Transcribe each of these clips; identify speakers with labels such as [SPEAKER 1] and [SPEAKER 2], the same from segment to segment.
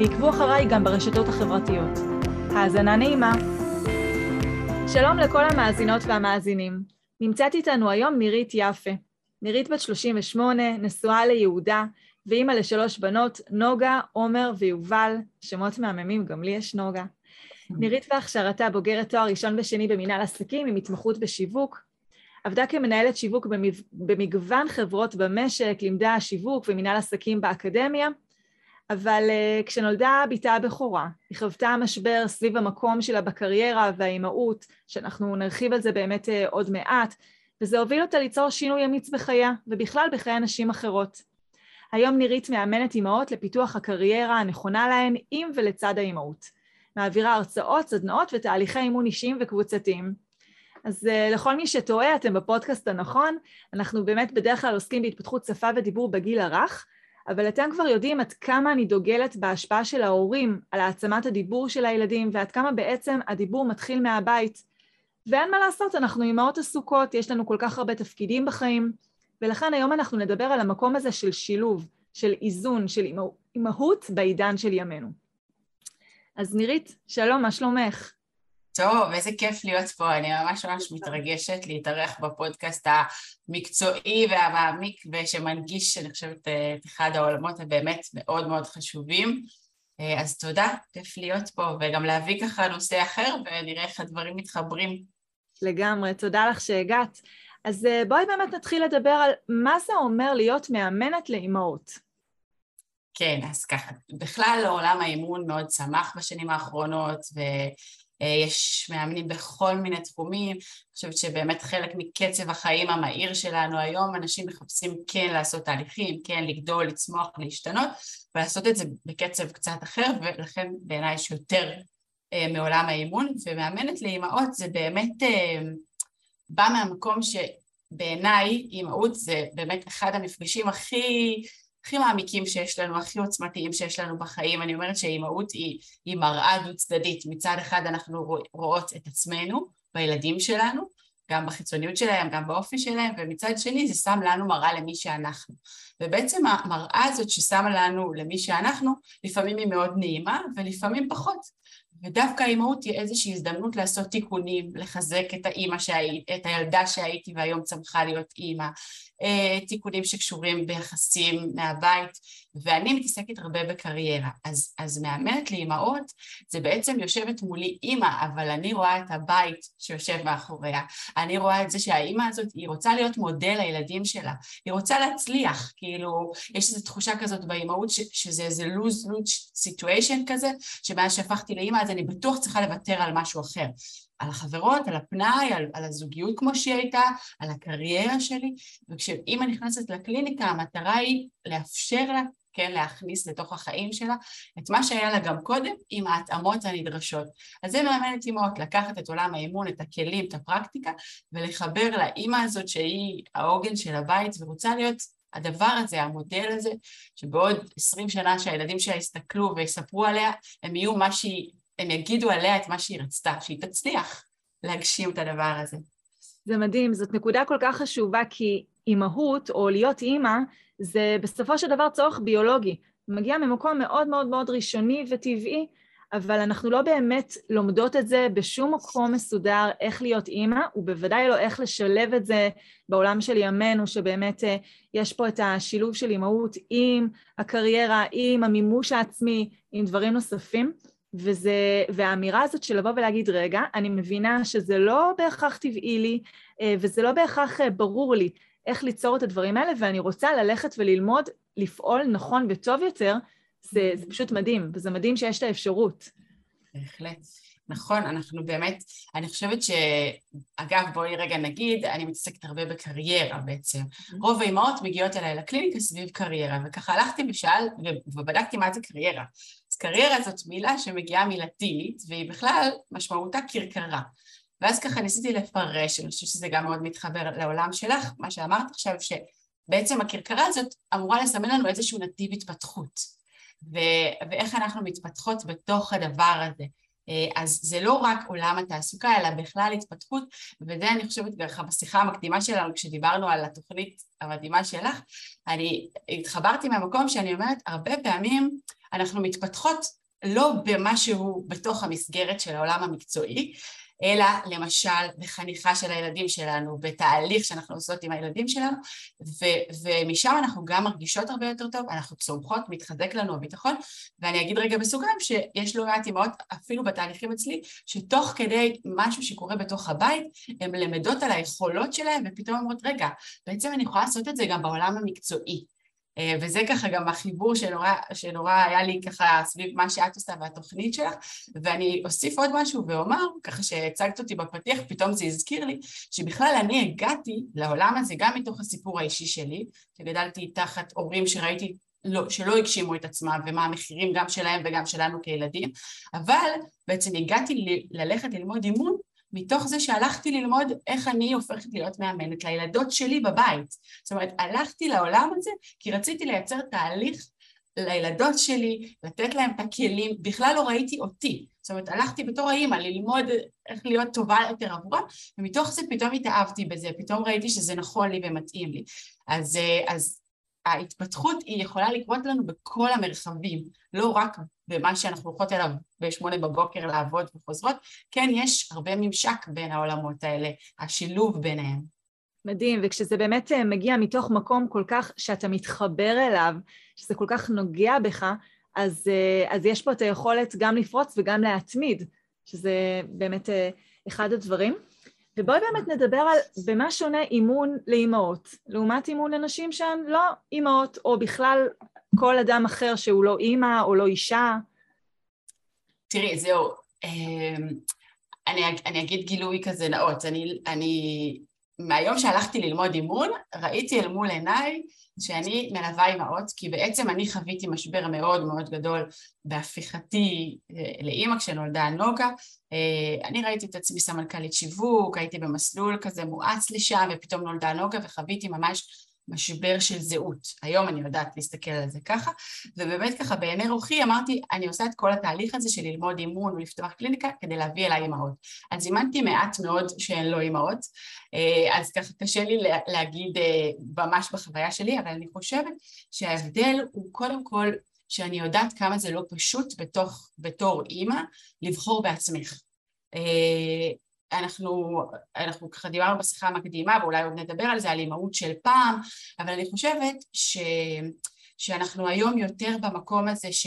[SPEAKER 1] ועקבו אחריי גם ברשתות החברתיות. האזנה נעימה. שלום לכל המאזינות והמאזינים. נמצאת איתנו היום נירית יפה. נירית בת 38, נשואה ליהודה, ואימא לשלוש בנות, נוגה, עומר ויובל, שמות מהממים, גם לי יש נוגה. נירית בהכשרתה בוגרת תואר ראשון ושני במנהל עסקים עם התמחות בשיווק. עבדה כמנהלת שיווק במגוון חברות במשק, לימדה שיווק ומנהל עסקים באקדמיה, אבל uh, כשנולדה בתה הבכורה, היא חוותה משבר סביב המקום שלה בקריירה והאימהות, שאנחנו נרחיב על זה באמת uh, עוד מעט, וזה הוביל אותה ליצור שינוי אמיץ בחייה, ובכלל בחיי נשים אחרות. היום נירית מאמנת אימהות לפיתוח הקריירה הנכונה להן עם ולצד האימהות. מעבירה הרצאות, סדנאות ותהליכי אימון אישיים וקבוצתיים. אז uh, לכל מי שטועה, אתם בפודקאסט הנכון, אנחנו באמת בדרך כלל עוסקים בהתפתחות שפה ודיבור בגיל הרך, אבל אתם כבר יודעים עד כמה אני דוגלת בהשפעה של ההורים על העצמת הדיבור של הילדים ועד כמה בעצם הדיבור מתחיל מהבית. ואין מה לעשות, אנחנו אימהות עסוקות, יש לנו כל כך הרבה תפקידים בחיים, ולכן היום אנחנו נדבר על המקום הזה של שילוב, של איזון, של אימהות בעידן של ימינו. אז נירית, שלום, מה שלומך?
[SPEAKER 2] טוב, איזה כיף להיות פה, אני ממש ממש מתרגשת להתארח בפודקאסט המקצועי והמעמיק ושמנגיש, אני חושבת, את אחד העולמות הבאמת מאוד מאוד חשובים. אז תודה, כיף להיות פה, וגם להביא ככה נושא אחר ונראה איך הדברים מתחברים.
[SPEAKER 1] לגמרי, תודה לך שהגעת. אז אה, בואי באמת נתחיל לדבר על מה זה אומר להיות מאמנת לאימהות.
[SPEAKER 2] כן, אז ככה, בכלל עולם האימון מאוד צמח בשנים האחרונות, ו... אה, יש מאמנים בכל מיני תחומים, אני חושבת שבאמת חלק מקצב החיים המהיר שלנו היום, אנשים מחפשים כן לעשות תהליכים, כן לגדול, לצמוח, להשתנות, ולעשות את זה בקצב קצת אחר, ולכן בעיניי יש יותר אה, מעולם האימון, ומאמנת לאימהות זה באמת אה, בא מהמקום שבעיניי אימהות זה באמת אחד המפגשים הכי הכי מעמיקים שיש לנו, הכי עוצמתיים שיש לנו בחיים. אני אומרת שאימהות היא, היא מראה דו צדדית. מצד אחד אנחנו רואות את עצמנו בילדים שלנו, גם בחיצוניות שלהם, גם באופי שלהם, ומצד שני זה שם לנו מראה למי שאנחנו. ובעצם המראה הזאת ששמה לנו למי שאנחנו, לפעמים היא מאוד נעימה ולפעמים פחות. ודווקא האימהות היא איזושהי הזדמנות לעשות תיקונים, לחזק את האימא שהיית, את הילדה שהייתי והיום צמחה להיות אימא, אה, תיקונים שקשורים ביחסים מהבית, ואני מתעסקת הרבה בקריירה. אז, אז מאמנת לאימהות זה בעצם יושבת מולי אימא, אבל אני רואה את הבית שיושב מאחוריה. אני רואה את זה שהאימא הזאת, היא רוצה להיות מודל לילדים שלה. היא רוצה להצליח, כאילו, יש איזו תחושה כזאת באימהות שזה איזה lose-lose situation כזה, שמאז שהפכתי לאימא אז אני בטוח צריכה לוותר על משהו אחר. על החברות, על הפנאי, על, על הזוגיות כמו שהיא הייתה, על הקריירה שלי, וכשאימא נכנסת לקליניקה המטרה היא לאפשר לה, כן, להכניס לתוך החיים שלה את מה שהיה לה גם קודם עם ההתאמות הנדרשות. אז זה מאמנת אימהות, לקחת את עולם האימון, את הכלים, את הפרקטיקה, ולחבר לאימא הזאת שהיא העוגן של הבית ורוצה להיות הדבר הזה, המודל הזה, שבעוד עשרים שנה שהילדים שלה יסתכלו ויספרו עליה, הם יהיו מה שהיא הם יגידו עליה את מה שהיא רצתה, שהיא תצליח להגשים את הדבר הזה.
[SPEAKER 1] זה מדהים, זאת נקודה כל כך חשובה, כי אימהות, או להיות אימא, זה בסופו של דבר צורך ביולוגי. מגיע ממקום מאוד מאוד מאוד ראשוני וטבעי, אבל אנחנו לא באמת לומדות את זה בשום מקום מסודר, איך להיות אימא, ובוודאי לא איך לשלב את זה בעולם של ימינו, שבאמת אה, יש פה את השילוב של אימהות עם הקריירה, עם המימוש העצמי, עם דברים נוספים. וזה, והאמירה הזאת של לבוא ולהגיד, רגע, אני מבינה שזה לא בהכרח טבעי לי, אה, וזה לא בהכרח אה, ברור לי איך ליצור את הדברים האלה, ואני רוצה ללכת וללמוד לפעול נכון וטוב יותר, זה, זה פשוט מדהים, וזה מדהים שיש את האפשרות.
[SPEAKER 2] בהחלט. נכון, אנחנו באמת, אני חושבת ש... אגב, בואי רגע נגיד, אני מתעסקת הרבה בקריירה בעצם. רוב האימהות מגיעות אליי לקליניקה סביב קריירה, וככה הלכתי ושאל, ובדקתי מה זה קריירה. קריירה זאת מילה שמגיעה מלטינית, והיא בכלל משמעותה כרכרה. ואז ככה ניסיתי לפרש, אני חושבת שזה גם מאוד מתחבר לעולם שלך, מה שאמרת עכשיו, שבעצם הכרכרה הזאת אמורה לסמן לנו איזשהו נתיב התפתחות, ו- ואיך אנחנו מתפתחות בתוך הדבר הזה. אה, אז זה לא רק עולם התעסוקה, אלא בכלל התפתחות, וזה אני חושבת ככה בשיחה המקדימה שלנו, כשדיברנו על התוכנית המדהימה שלך, אני התחברתי מהמקום שאני אומרת, הרבה פעמים אנחנו מתפתחות לא במשהו בתוך המסגרת של העולם המקצועי, אלא למשל בחניכה של הילדים שלנו, בתהליך שאנחנו עושות עם הילדים שלנו, ו- ומשם אנחנו גם מרגישות הרבה יותר טוב, אנחנו צומחות, מתחזק לנו הביטחון, ואני אגיד רגע בסוגריים שיש לא מעט אימהות, אפילו בתהליכים אצלי, שתוך כדי משהו שקורה בתוך הבית, הן למדות על היכולות שלהן, ופתאום אומרות, רגע, בעצם אני יכולה לעשות את זה גם בעולם המקצועי. אה, וזה ככה גם החיבור שנורא, שנורא היה לי ככה סביב מה שאת עושה והתוכנית שלך, ואני אוסיף עוד משהו ואומר, ככה שהצגת אותי בפתיח, פתאום זה הזכיר לי, שבכלל אני הגעתי לעולם הזה גם מתוך הסיפור האישי שלי, שגדלתי תחת הורים שראיתי לא, שלא הגשימו את עצמם ומה המחירים גם שלהם וגם שלנו כילדים, אבל בעצם הגעתי ל- ללכת ללמוד אימון מתוך זה שהלכתי ללמוד איך אני הופכת להיות מאמנת לילדות שלי בבית. זאת אומרת, הלכתי לעולם הזה כי רציתי לייצר תהליך לילדות שלי, לתת להם את הכלים, בכלל לא ראיתי אותי. זאת אומרת, הלכתי בתור האימא ללמוד איך להיות טובה יותר עבורם, ומתוך זה פתאום התאהבתי בזה, פתאום ראיתי שזה נכון לי ומתאים לי. אז, אז ההתפתחות היא יכולה לקרות לנו בכל המרחבים, לא רק במה שאנחנו הולכות אליו בשמונה בבוקר לעבוד וחוזרות, כן, יש הרבה ממשק בין העולמות האלה, השילוב ביניהם.
[SPEAKER 1] מדהים, וכשזה באמת אה, מגיע מתוך מקום כל כך שאתה מתחבר אליו, שזה כל כך נוגע בך, אז, אה, אז יש פה את היכולת גם לפרוץ וגם להתמיד, שזה באמת אה, אחד הדברים. ובואי באמת נדבר על במה שונה אימון לאימהות, לעומת אימון לנשים שהן לא אימהות, או בכלל כל אדם אחר שהוא לא אימא או לא אישה.
[SPEAKER 2] תראי, זהו, אמ, אני, אני אגיד גילוי כזה נאות, אני, אני מהיום שהלכתי ללמוד אימון, ראיתי אל מול עיניי שאני מלווה אימהות, כי בעצם אני חוויתי משבר מאוד מאוד גדול בהפיכתי אה, לאימא כשנולדה נוגה. אה, אני ראיתי את עצמי סמנכ"לית שיווק, הייתי במסלול כזה מואץ לשם, ופתאום נולדה נוגה וחוויתי ממש משבר של זהות. היום אני יודעת להסתכל על זה ככה, ובאמת ככה בעיני רוחי אמרתי, אני עושה את כל התהליך הזה של ללמוד אימון ולפתוח קליניקה כדי להביא אליי אימהות. אז זימנתי מעט מאוד שהן לא אימהות, אה, אז ככה קשה לי להגיד אה, ממש בחוויה שלי, אבל אני חושבת שההבדל הוא קודם כל שאני יודעת כמה זה לא פשוט בתוך, בתור אימא לבחור בעצמך. אה, אנחנו, אנחנו ככה דיברנו בשיחה המקדימה ואולי עוד נדבר על זה, על אימהות של פעם, אבל אני חושבת ש, שאנחנו היום יותר במקום הזה ש...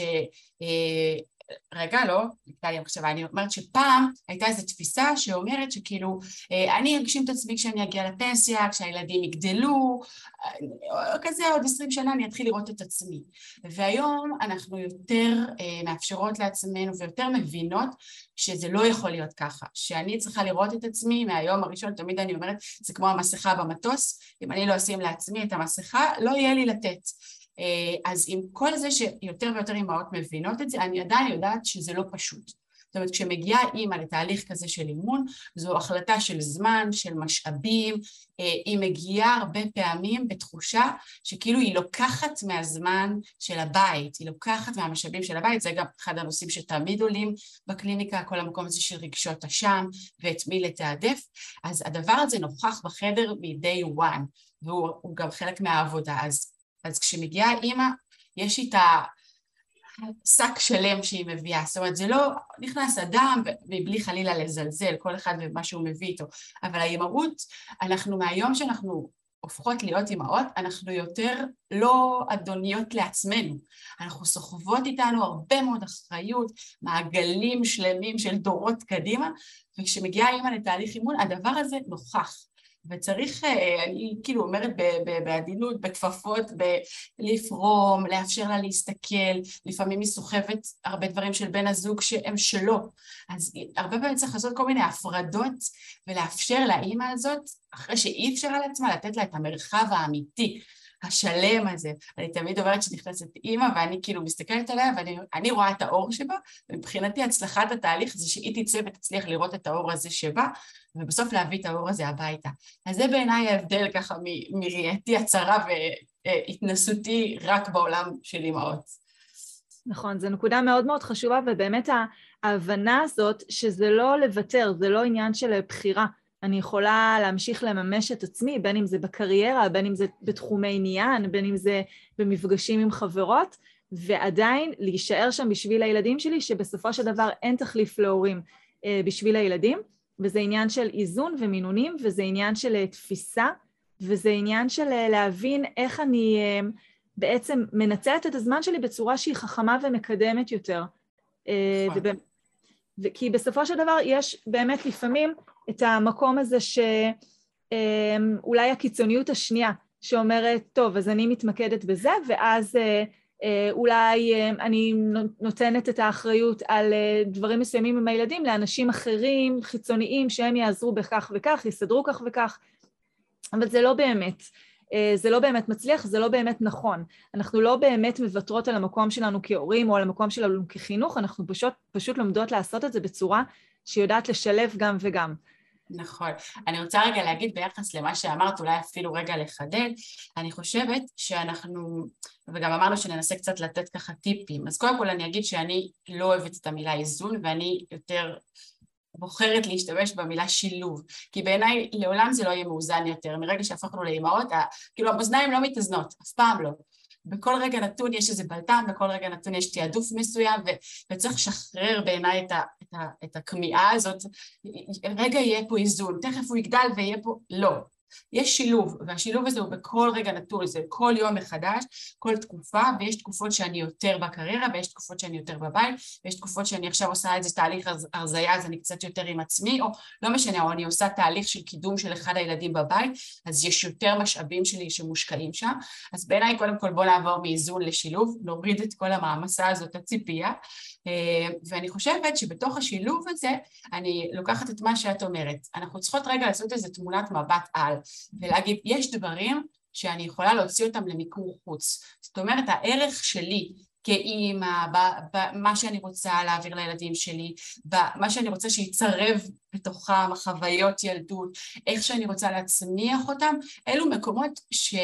[SPEAKER 2] רגע, לא, נקטע לי המחשבה, אני אומרת שפעם הייתה איזו תפיסה שאומרת שכאילו אה, אני אגשים את עצמי כשאני אגיע לפנסיה, כשהילדים יגדלו, אה, כזה עוד עשרים שנה אני אתחיל לראות את עצמי. והיום אנחנו יותר אה, מאפשרות לעצמנו ויותר מבינות שזה לא יכול להיות ככה, שאני צריכה לראות את עצמי מהיום הראשון, תמיד אני אומרת, זה כמו המסכה במטוס, אם אני לא אשים לעצמי את המסכה, לא יהיה לי לתת. אה, אז עם כל זה שיותר ויותר אימהות מבינות את זה, אני עדיין יודעת שזה לא פשוט. זאת אומרת, כשמגיעה אימא לתהליך כזה של אימון, זו החלטה של זמן, של משאבים, אה, היא מגיעה הרבה פעמים בתחושה שכאילו היא לוקחת מהזמן של הבית, היא לוקחת מהמשאבים של הבית, זה גם אחד הנושאים שתמיד עולים בקליניקה, כל המקום הזה של רגשות אשם ואת מי לתעדף, אז הדבר הזה נוכח בחדר מ-day one, והוא גם חלק מהעבודה. אז אז כשמגיעה אימא, יש איתה שק שלם שהיא מביאה, זאת אומרת זה לא נכנס אדם מבלי חלילה לזלזל, כל אחד ומה שהוא מביא איתו, אבל האימהות, אנחנו מהיום שאנחנו הופכות להיות אימהות, אנחנו יותר לא אדוניות לעצמנו, אנחנו סוחבות איתנו הרבה מאוד אחריות, מעגלים שלמים של דורות קדימה, וכשמגיעה אימא לתהליך אימון, הדבר הזה נוכח. וצריך, אה, אני כאילו אומרת בעדינות, בכפפות, לפרום, לאפשר לה להסתכל, לפעמים היא סוחבת הרבה דברים של בן הזוג שהם שלו, אז הרבה פעמים צריך לעשות כל מיני הפרדות ולאפשר לאימא הזאת, אחרי שאי אפשר על עצמה, לתת לה את המרחב האמיתי. השלם הזה. אני תמיד אומרת שנכנסת אימא ואני כאילו מסתכלת עליה ואני רואה את האור שבה, ומבחינתי הצלחת התהליך זה שהיא תצא ותצליח לראות את האור הזה שבה, ובסוף להביא את האור הזה הביתה. אז זה בעיניי ההבדל ככה מראייתי הצרה והתנסותי רק בעולם של אימהות.
[SPEAKER 1] נכון, זו נקודה מאוד מאוד חשובה, ובאמת ההבנה הזאת שזה לא לוותר, זה לא עניין של בחירה. אני יכולה להמשיך לממש את עצמי, בין אם זה בקריירה, בין אם זה בתחומי עניין, בין אם זה במפגשים עם חברות, ועדיין להישאר שם בשביל הילדים שלי, שבסופו של דבר אין תחליף להורים אה, בשביל הילדים, וזה עניין של איזון ומינונים, וזה עניין של אה, תפיסה, וזה עניין של אה, להבין איך אני בעצם מנצלת את הזמן שלי בצורה שהיא חכמה ומקדמת יותר. נכון. כי בסופו של דבר יש באמת לפעמים את המקום הזה שאולי הקיצוניות השנייה שאומרת, טוב, אז אני מתמקדת בזה, ואז אה, אה, אולי אה, אני נותנת את האחריות על דברים מסוימים עם הילדים לאנשים אחרים, חיצוניים, שהם יעזרו בכך וכך, יסדרו כך וכך, אבל זה לא באמת. זה לא באמת מצליח, זה לא באמת נכון. אנחנו לא באמת מוותרות על המקום שלנו כהורים או על המקום שלנו כחינוך, אנחנו פשוט, פשוט לומדות לעשות את זה בצורה שיודעת לשלב גם וגם.
[SPEAKER 2] נכון. אני רוצה רגע להגיד ביחס למה שאמרת, אולי אפילו רגע לחדד, אני חושבת שאנחנו, וגם אמרנו שננסה קצת לתת ככה טיפים, אז קודם כל אני אגיד שאני לא אוהבת את המילה איזון ואני יותר בוחרת להשתמש במילה שילוב, כי בעיניי לעולם זה לא יהיה מאוזן יותר, מרגע שהפכנו לאימהות, כאילו המאזניים לא מתאזנות, אף פעם לא. בכל רגע נתון יש איזה בלטן, בכל רגע נתון יש תעדוף מסוים, ו- וצריך לשחרר בעיניי את, ה- את, ה- את הכמיהה הזאת. רגע יהיה פה איזון, תכף הוא יגדל ויהיה פה... לא. יש שילוב, והשילוב הזה הוא בכל רגע נתון, זה כל יום מחדש, כל תקופה, ויש תקופות שאני יותר בקריירה, ויש תקופות שאני יותר בבית, ויש תקופות שאני עכשיו עושה איזה תהליך הרזייה, אז אני קצת יותר עם עצמי, או לא משנה, או אני עושה תהליך של קידום של אחד הילדים בבית, אז יש יותר משאבים שלי שמושקעים שם. אז בעיניי, קודם כל בואו נעבור מאיזון לשילוב, נוריד את כל המעמסה הזאת, הציפייה, אה, ואני חושבת שבתוך השילוב הזה, אני לוקחת את מה שאת אומרת. אנחנו צריכות רגע לעשות איזה תמונת מבט על, ולהגיד, יש דברים שאני יכולה להוציא אותם למיקור חוץ. זאת אומרת, הערך שלי כאימא, במה שאני רוצה להעביר לילדים שלי, במה שאני רוצה שיצרב בתוכם, חוויות ילדות, איך שאני רוצה להצמיח אותם, אלו מקומות ש,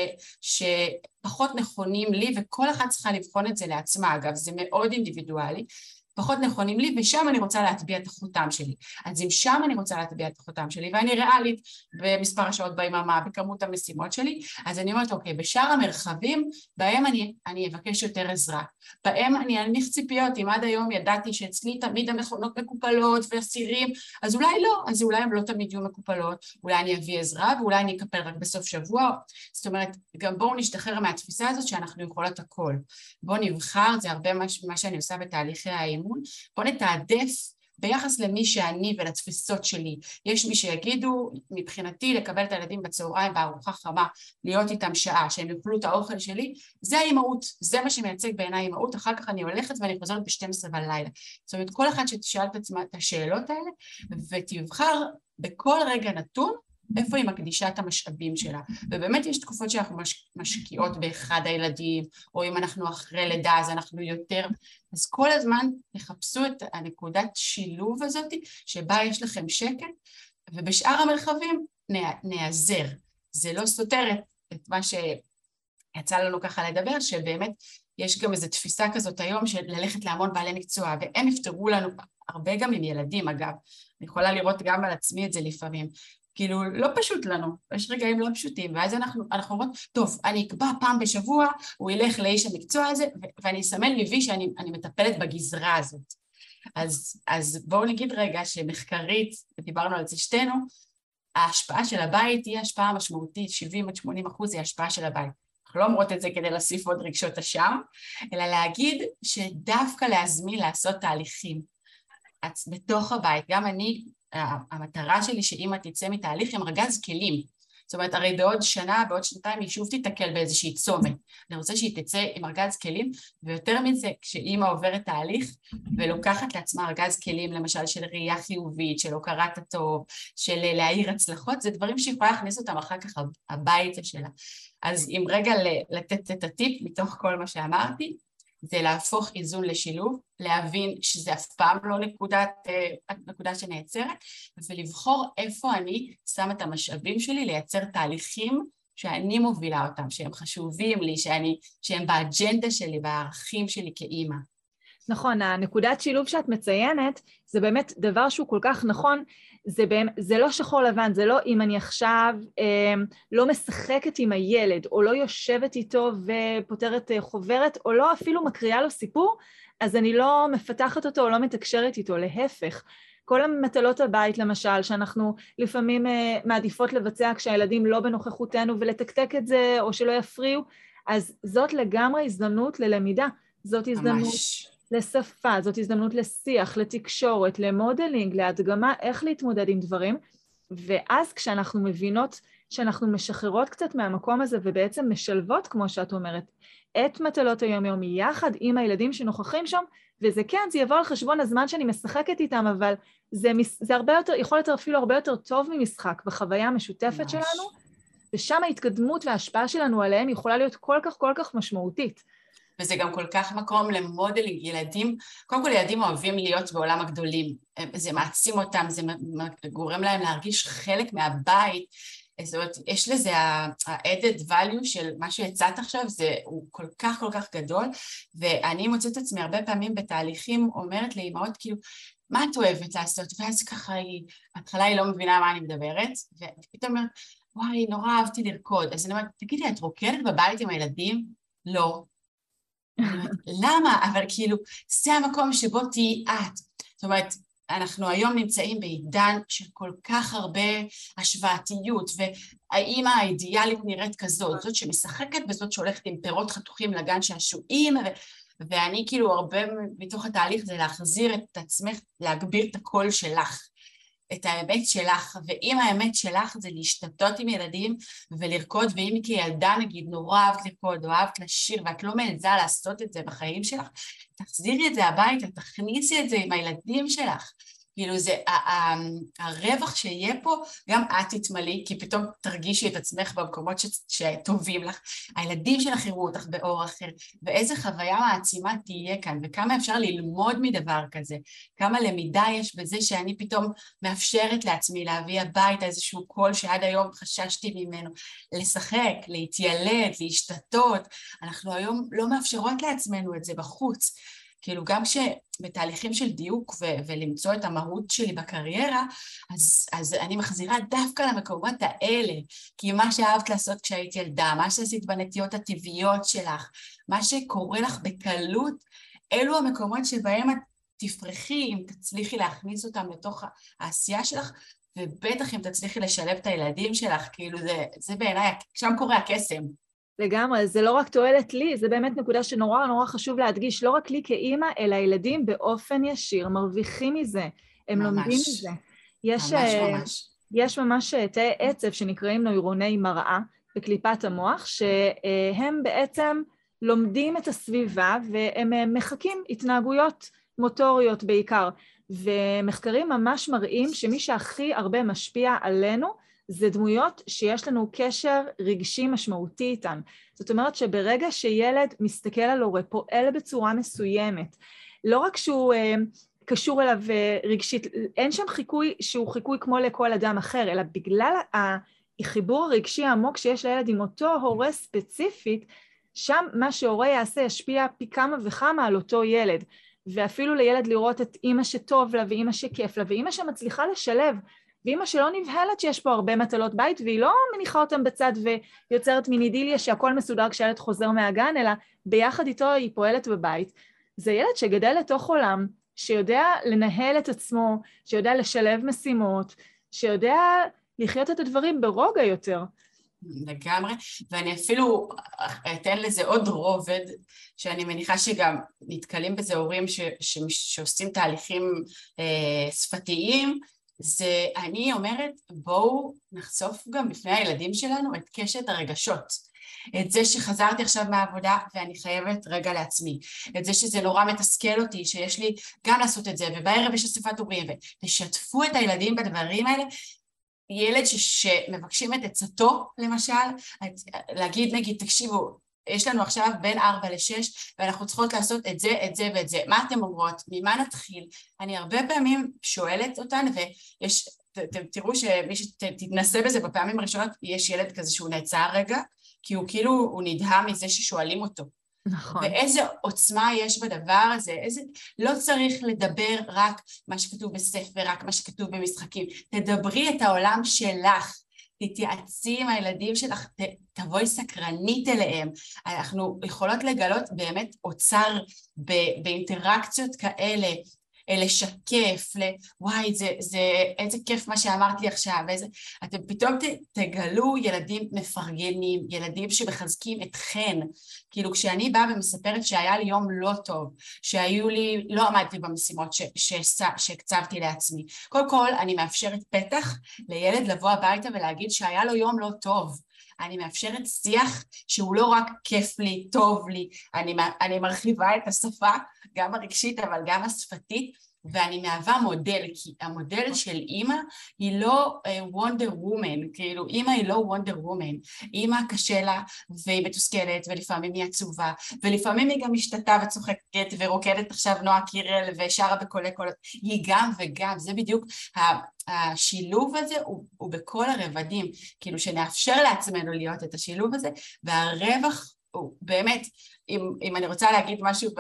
[SPEAKER 2] שפחות נכונים לי וכל אחת צריכה לבחון את זה לעצמה, אגב, זה מאוד אינדיבידואלי, פחות נכונים לי, ושם אני רוצה להטביע את החותם שלי. אז אם שם אני רוצה להטביע את החותם שלי, ואני ריאלית במספר השעות ביממה, בכמות המשימות שלי, אז אני אומרת, אוקיי, בשאר המרחבים, בהם אני, אני אבקש יותר עזרה. בהם אני אנמיך ציפיות, אם עד היום ידעתי שאצלי תמיד המכונות מקופלות ואסירים, אז אולי לא, אז אולי הן לא תמיד יהיו מקופלות, אולי אני אביא עזרה, ואולי אני אקפל רק בסוף שבוע. זאת אומרת, גם בואו נשתחרר מהתפיסה הזאת שאנחנו יכולות הכל. בואו נבחר, זה הרבה מה שאני עושה בתהליכי האימון. האמון, בוא נתעדף ביחס למי שאני ולתפיסות שלי. יש מי שיגידו, מבחינתי, לקבל את הילדים בצהריים בארוחה חמה, להיות איתם שעה, שהם יאכלו את האוכל שלי, זה האימהות, זה מה שמייצג בעיניי אימהות, אחר כך אני הולכת ואני חוזרת ב-12 בלילה. זאת אומרת, כל אחת שתשאל את עצמה את השאלות האלה, ותבחר בכל רגע נתון איפה היא מקדישה את המשאבים שלה. ובאמת יש תקופות שאנחנו מש, משקיעות באחד הילדים, או אם אנחנו אחרי לידה אז אנחנו יותר... אז כל הזמן תחפשו את הנקודת שילוב הזאת, שבה יש לכם שקט, ובשאר המרחבים נעזר. זה לא סותר את מה שיצא לנו ככה לדבר, שבאמת יש גם איזו תפיסה כזאת היום של ללכת להמון בעלי מקצוע, והם יפתרו לנו, הרבה גם עם ילדים אגב, אני יכולה לראות גם על עצמי את זה לפעמים, כאילו, לא פשוט לנו, יש רגעים לא פשוטים, ואז אנחנו, אנחנו אומרות, טוב, אני אקבע פעם בשבוע, הוא ילך לאיש המקצוע הזה, ואני אסמן לי וי שאני מטפלת בגזרה הזאת. אז, אז בואו נגיד רגע שמחקרית, ודיברנו על זה שתינו, ההשפעה של הבית היא השפעה משמעותית, 70 עד 80 אחוז היא השפעה של הבית. אנחנו לא אומרות את זה כדי להוסיף עוד רגשות אשם, אלא להגיד שדווקא להזמין לעשות תהליכים בתוך הבית. גם אני המטרה שלי שאימא תצא מתהליך עם ארגז כלים. זאת אומרת, הרי בעוד שנה, בעוד שנתיים היא שוב תיתקל באיזושהי צומת. אני רוצה שהיא תצא עם ארגז כלים, ויותר מזה, כשאימא עוברת תהליך ולוקחת לעצמה ארגז כלים, למשל של ראייה חיובית, של הוקרת הטוב, של להעיר הצלחות, זה דברים שהיא יכולה להכניס אותם אחר כך הביתה שלה. אז אם רגע לתת את הטיפ מתוך כל מה שאמרתי, זה להפוך איזון לשילוב, להבין שזה אף פעם לא נקודת, אה, נקודה שנעצרת, ולבחור איפה אני שם את המשאבים שלי לייצר תהליכים שאני מובילה אותם, שהם חשובים לי, שאני, שהם באג'נדה שלי, בערכים שלי כאימא.
[SPEAKER 1] נכון, הנקודת שילוב שאת מציינת זה באמת דבר שהוא כל כך נכון, זה, באמת, זה לא שחור לבן, זה לא אם אני עכשיו אה, לא משחקת עם הילד, או לא יושבת איתו ופותרת אה, חוברת, או לא אפילו מקריאה לו סיפור, אז אני לא מפתחת אותו או לא מתקשרת איתו, להפך. כל המטלות הבית למשל, שאנחנו לפעמים אה, מעדיפות לבצע כשהילדים לא בנוכחותנו ולתקתק את זה או שלא יפריעו, אז זאת לגמרי הזדמנות ללמידה. זאת הזדמנות ממש. לשפה, זאת הזדמנות לשיח, לתקשורת, למודלינג, להדגמה, איך להתמודד עם דברים. ואז כשאנחנו מבינות שאנחנו משחררות קצת מהמקום הזה ובעצם משלבות, כמו שאת אומרת, את מטלות היום-יום יחד עם הילדים שנוכחים שם, וזה כן, זה יבוא על חשבון הזמן שאני משחקת איתם, אבל זה, זה הרבה יותר, יכול להיות אפילו הרבה יותר טוב ממשחק בחוויה המשותפת ממש. שלנו, ושם ההתקדמות וההשפעה שלנו עליהם יכולה להיות כל כך כל כך משמעותית.
[SPEAKER 2] וזה גם כל כך מקום למודלינג, ילדים, קודם כל ילדים אוהבים להיות בעולם הגדולים, זה מעצים אותם, זה גורם להם להרגיש חלק מהבית, זאת אומרת, יש לזה ה-added value של מה שהצעת עכשיו, זה, הוא כל כך כל כך גדול, ואני מוצאת את עצמי הרבה פעמים בתהליכים אומרת לאמהות, כאילו, מה את אוהבת לעשות? ואז ככה היא, בהתחלה היא לא מבינה מה אני מדברת, ופתאום אומרת, וואי, נורא אהבתי לרקוד. אז אני אומרת, תגידי, את רוקדת בבית עם הילדים? לא. למה? אבל כאילו, זה המקום שבו תהיי את. זאת אומרת, אנחנו היום נמצאים בעידן של כל כך הרבה השוואתיות, והאימא האידיאלית נראית כזאת, זאת שמשחקת וזאת שהולכת עם פירות חתוכים לגן שעשועים, ו... ואני כאילו הרבה מתוך התהליך זה להחזיר את עצמך, להגביר את הקול שלך. את האמת שלך, ואם האמת שלך זה להשתתות עם ילדים ולרקוד, ואם כילדה נגיד נורא אהבת לרקוד או אהבת לשיר ואת לא מעיזה לעשות את זה בחיים שלך, תחזירי את זה הביתה, תכניסי את זה עם הילדים שלך. כאילו זה, הרווח שיהיה פה, גם את תתמלאי, כי פתאום תרגישי את עצמך במקומות שטובים לך, הילדים שלך יראו אותך באור אחר, ואיזה חוויה מעצימה תהיה כאן, וכמה אפשר ללמוד מדבר כזה, כמה למידה יש בזה שאני פתאום מאפשרת לעצמי להביא הביתה איזשהו קול שעד היום חששתי ממנו, לשחק, להתיילד, להשתתות, אנחנו היום לא מאפשרות לעצמנו את זה בחוץ. כאילו גם כשבתהליכים של דיוק ו- ולמצוא את המהות שלי בקריירה, אז, אז אני מחזירה דווקא למקומות האלה, כי מה שאהבת לעשות כשהיית ילדה, מה שעשית בנטיות הטבעיות שלך, מה שקורה לך בקלות, אלו המקומות שבהם את תפרחי אם תצליחי להכניס אותם לתוך העשייה שלך, ובטח אם תצליחי לשלב את הילדים שלך, כאילו זה, זה בעיניי, שם קורה הקסם.
[SPEAKER 1] לגמרי, זה לא רק תועלת לי, זה באמת נקודה שנורא נורא חשוב להדגיש, לא רק לי כאימא, אלא ילדים באופן ישיר מרוויחים מזה, הם ממש. לומדים מזה. יש, ממש uh, ממש. יש ממש אה, תאי עצב שנקראים נוירוני מראה בקליפת המוח, שהם בעצם לומדים את הסביבה והם אה, מחקים התנהגויות מוטוריות בעיקר. ומחקרים ממש מראים שמי שהכי הרבה משפיע עלינו זה דמויות שיש לנו קשר רגשי משמעותי איתן. זאת אומרת שברגע שילד מסתכל על הורה, פועל בצורה מסוימת, לא רק שהוא אה, קשור אליו אה, רגשית, אין שם חיקוי שהוא חיקוי כמו לכל אדם אחר, אלא בגלל החיבור הרגשי העמוק שיש לילד עם אותו הורה ספציפית, שם מה שהורה יעשה ישפיע פי כמה וכמה על אותו ילד. ואפילו לילד לראות את אימא שטוב לה ואימא שכיף לה ואימא שמצליחה לשלב ואימא שלא נבהלת שיש פה הרבה מטלות בית, והיא לא מניחה אותם בצד ויוצרת מין אידיליה שהכל מסודר כשהילד חוזר מהגן, אלא ביחד איתו היא פועלת בבית. זה ילד שגדל לתוך עולם, שיודע לנהל את עצמו, שיודע לשלב משימות, שיודע לחיות את הדברים ברוגע יותר.
[SPEAKER 2] לגמרי, ואני אפילו אתן לזה עוד רובד, שאני מניחה שגם נתקלים בזה הורים ש, ש, שעושים תהליכים אה, שפתיים, זה, אני אומרת, בואו נחשוף גם בפני הילדים שלנו את קשת הרגשות. את זה שחזרתי עכשיו מהעבודה ואני חייבת רגע לעצמי, את זה שזה נורא מתסכל אותי, שיש לי גם לעשות את זה, ובערב יש אספת הורים, ותשתפו את הילדים בדברים האלה. ילד ש, שמבקשים את עצתו, למשל, להגיד נגיד, תקשיבו, יש לנו עכשיו בין ארבע לשש, ואנחנו צריכות לעשות את זה, את זה ואת זה. מה אתן אומרות? ממה נתחיל? אני הרבה פעמים שואלת אותן, ויש, ת, ת, תראו שמי שתתנסה בזה בפעמים הראשונות, יש ילד כזה שהוא נעצר רגע, כי הוא כאילו, הוא נדהם מזה ששואלים אותו.
[SPEAKER 1] נכון.
[SPEAKER 2] ואיזה עוצמה יש בדבר הזה, איזה... לא צריך לדבר רק מה שכתוב בספר, רק מה שכתוב במשחקים. תדברי את העולם שלך. תתייעצי עם הילדים שלך, ת, תבואי סקרנית אליהם. אנחנו יכולות לגלות באמת אוצר באינטראקציות כאלה, לשקף, ל... וואי, זה, זה, איזה כיף מה שאמרת לי עכשיו, איזה... אתם פתאום ת, תגלו ילדים מפרגנים, ילדים שמחזקים אתכן. כאילו, כשאני באה ומספרת שהיה לי יום לא טוב, שהיו לי, לא עמדתי במשימות שהקצבתי לעצמי. קודם כל, אני מאפשרת פתח לילד לבוא הביתה ולהגיד שהיה לו יום לא טוב. אני מאפשרת שיח שהוא לא רק כיף לי, טוב לי, אני, אני מרחיבה את השפה, גם הרגשית אבל גם השפתית, ואני מהווה מודל, כי המודל של אימא היא לא וונדר uh, וומן, כאילו אימא היא לא וונדר וומן, אימא קשה לה והיא מתוסכלת ולפעמים היא עצובה ולפעמים היא גם משתתה וצוחקת ורוקדת עכשיו נועה קירל ושרה בקולי קולות, היא גם וגם, זה בדיוק השילוב הזה הוא, הוא בכל הרבדים, כאילו שנאפשר לעצמנו להיות את השילוב הזה והרווח הוא באמת אם, אם אני רוצה להגיד משהו,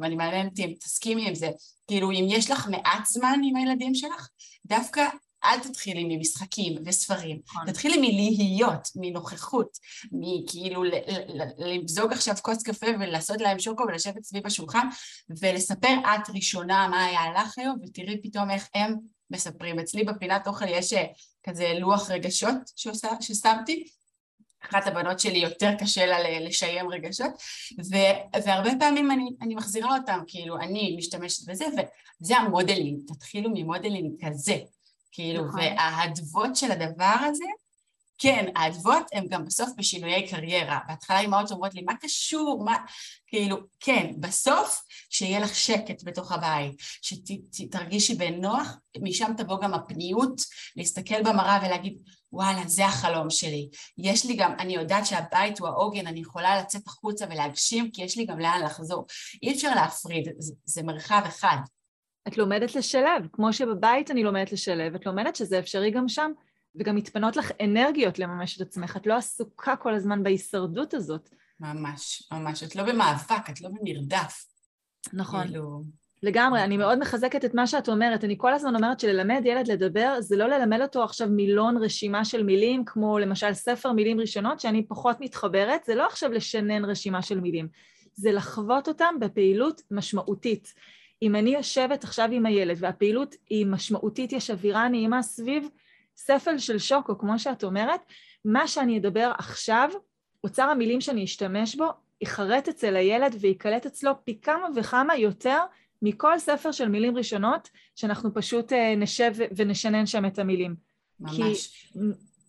[SPEAKER 2] ואני מעניין אותי אם תסכימי עם זה, כאילו אם יש לך מעט זמן עם הילדים שלך, דווקא אל תתחילי ממשחקים וספרים, נכון. תתחילי מלהיות, מנוכחות, מכאילו למזוג עכשיו כוס קפה ולעשות להם שוקו ולשבת סביב השולחן ולספר את ראשונה מה היה לך היום ותראי פתאום איך הם מספרים. אצלי בפינת אוכל יש אה, כזה לוח רגשות ששמתי אחת הבנות שלי יותר קשה לה לשיים רגשות, ו- והרבה פעמים אני, אני מחזירה אותם, כאילו אני משתמשת בזה, וזה המודלינג, תתחילו ממודלינג כזה, כאילו, נכון. והאדוות של הדבר הזה, כן, האדוות הן גם בסוף בשינויי קריירה. בהתחלה אמהות אומרות לי, מה קשור? מה... כאילו, כן, בסוף שיהיה לך שקט בתוך הבית, שתרגישי בנוח, משם תבוא גם הפניות להסתכל במראה ולהגיד, וואלה, זה החלום שלי. יש לי גם, אני יודעת שהבית הוא העוגן, אני יכולה לצאת החוצה ולהגשים, כי יש לי גם לאן לחזור. אי אפשר להפריד, זה, זה מרחב אחד.
[SPEAKER 1] את לומדת לשלב, כמו שבבית אני לומדת לשלב, את לומדת שזה אפשרי גם שם, וגם מתפנות לך אנרגיות לממש את עצמך, את לא עסוקה כל הזמן בהישרדות הזאת.
[SPEAKER 2] ממש, ממש, את לא במאבק, את לא במרדף.
[SPEAKER 1] נכון. כאילו... לגמרי, אני מאוד מחזקת את מה שאת אומרת. אני כל הזמן אומרת שללמד ילד לדבר זה לא ללמד אותו עכשיו מילון רשימה של מילים, כמו למשל ספר מילים ראשונות, שאני פחות מתחברת, זה לא עכשיו לשנן רשימה של מילים, זה לחוות אותם בפעילות משמעותית. אם אני יושבת עכשיו עם הילד והפעילות היא משמעותית, יש אווירה נעימה סביב ספל של שוקו, כמו שאת אומרת, מה שאני אדבר עכשיו, אוצר המילים שאני אשתמש בו, ייחרט אצל הילד ויקלט אצלו פי כמה וכמה יותר מכל ספר של מילים ראשונות, שאנחנו פשוט אה, נשב ונשנן שם את המילים.
[SPEAKER 2] ממש.
[SPEAKER 1] כי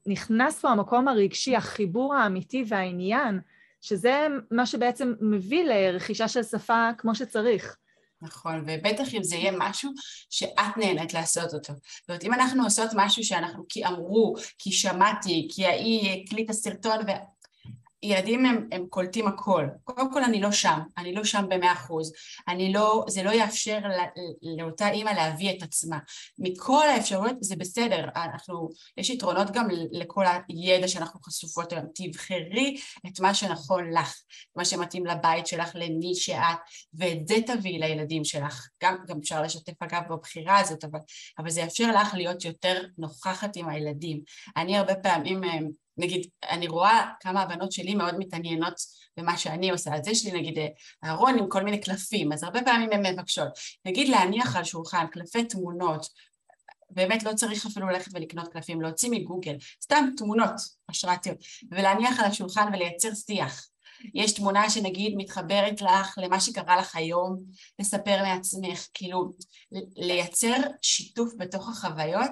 [SPEAKER 1] נכנס פה המקום הרגשי, החיבור האמיתי והעניין, שזה מה שבעצם מביא לרכישה של שפה כמו שצריך.
[SPEAKER 2] נכון, ובטח אם זה יהיה משהו שאת נהנית לעשות אותו. זאת אומרת, אם אנחנו עושות משהו שאנחנו כי אמרו, כי שמעתי, כי ההיא הקליטה סרטון ילדים הם, הם קולטים הכל. קודם כל אני לא שם, אני לא שם במאה אחוז. אני לא, זה לא יאפשר לא, לאותה אימא להביא את עצמה. מכל האפשרויות זה בסדר, אנחנו, יש יתרונות גם לכל הידע שאנחנו חשופות היום. תבחרי את מה שנכון לך, מה שמתאים לבית שלך, למי שאת, ואת זה תביאי לילדים שלך. גם, גם אפשר לשתף אגב בבחירה הזאת, אבל, אבל זה יאפשר לך להיות יותר נוכחת עם הילדים. אני הרבה פעמים נגיד, אני רואה כמה הבנות שלי מאוד מתעניינות במה שאני עושה, אז יש לי נגיד ארון עם כל מיני קלפים, אז הרבה פעמים הן מבקשות, נגיד להניח על שולחן קלפי תמונות, באמת לא צריך אפילו ללכת ולקנות קלפים, להוציא מגוגל, סתם תמונות השראתיות, ולהניח על השולחן ולייצר שיח. יש תמונה שנגיד מתחברת לך למה שקרה לך היום, לספר מעצמך, כאילו לייצר שיתוף בתוך החוויות.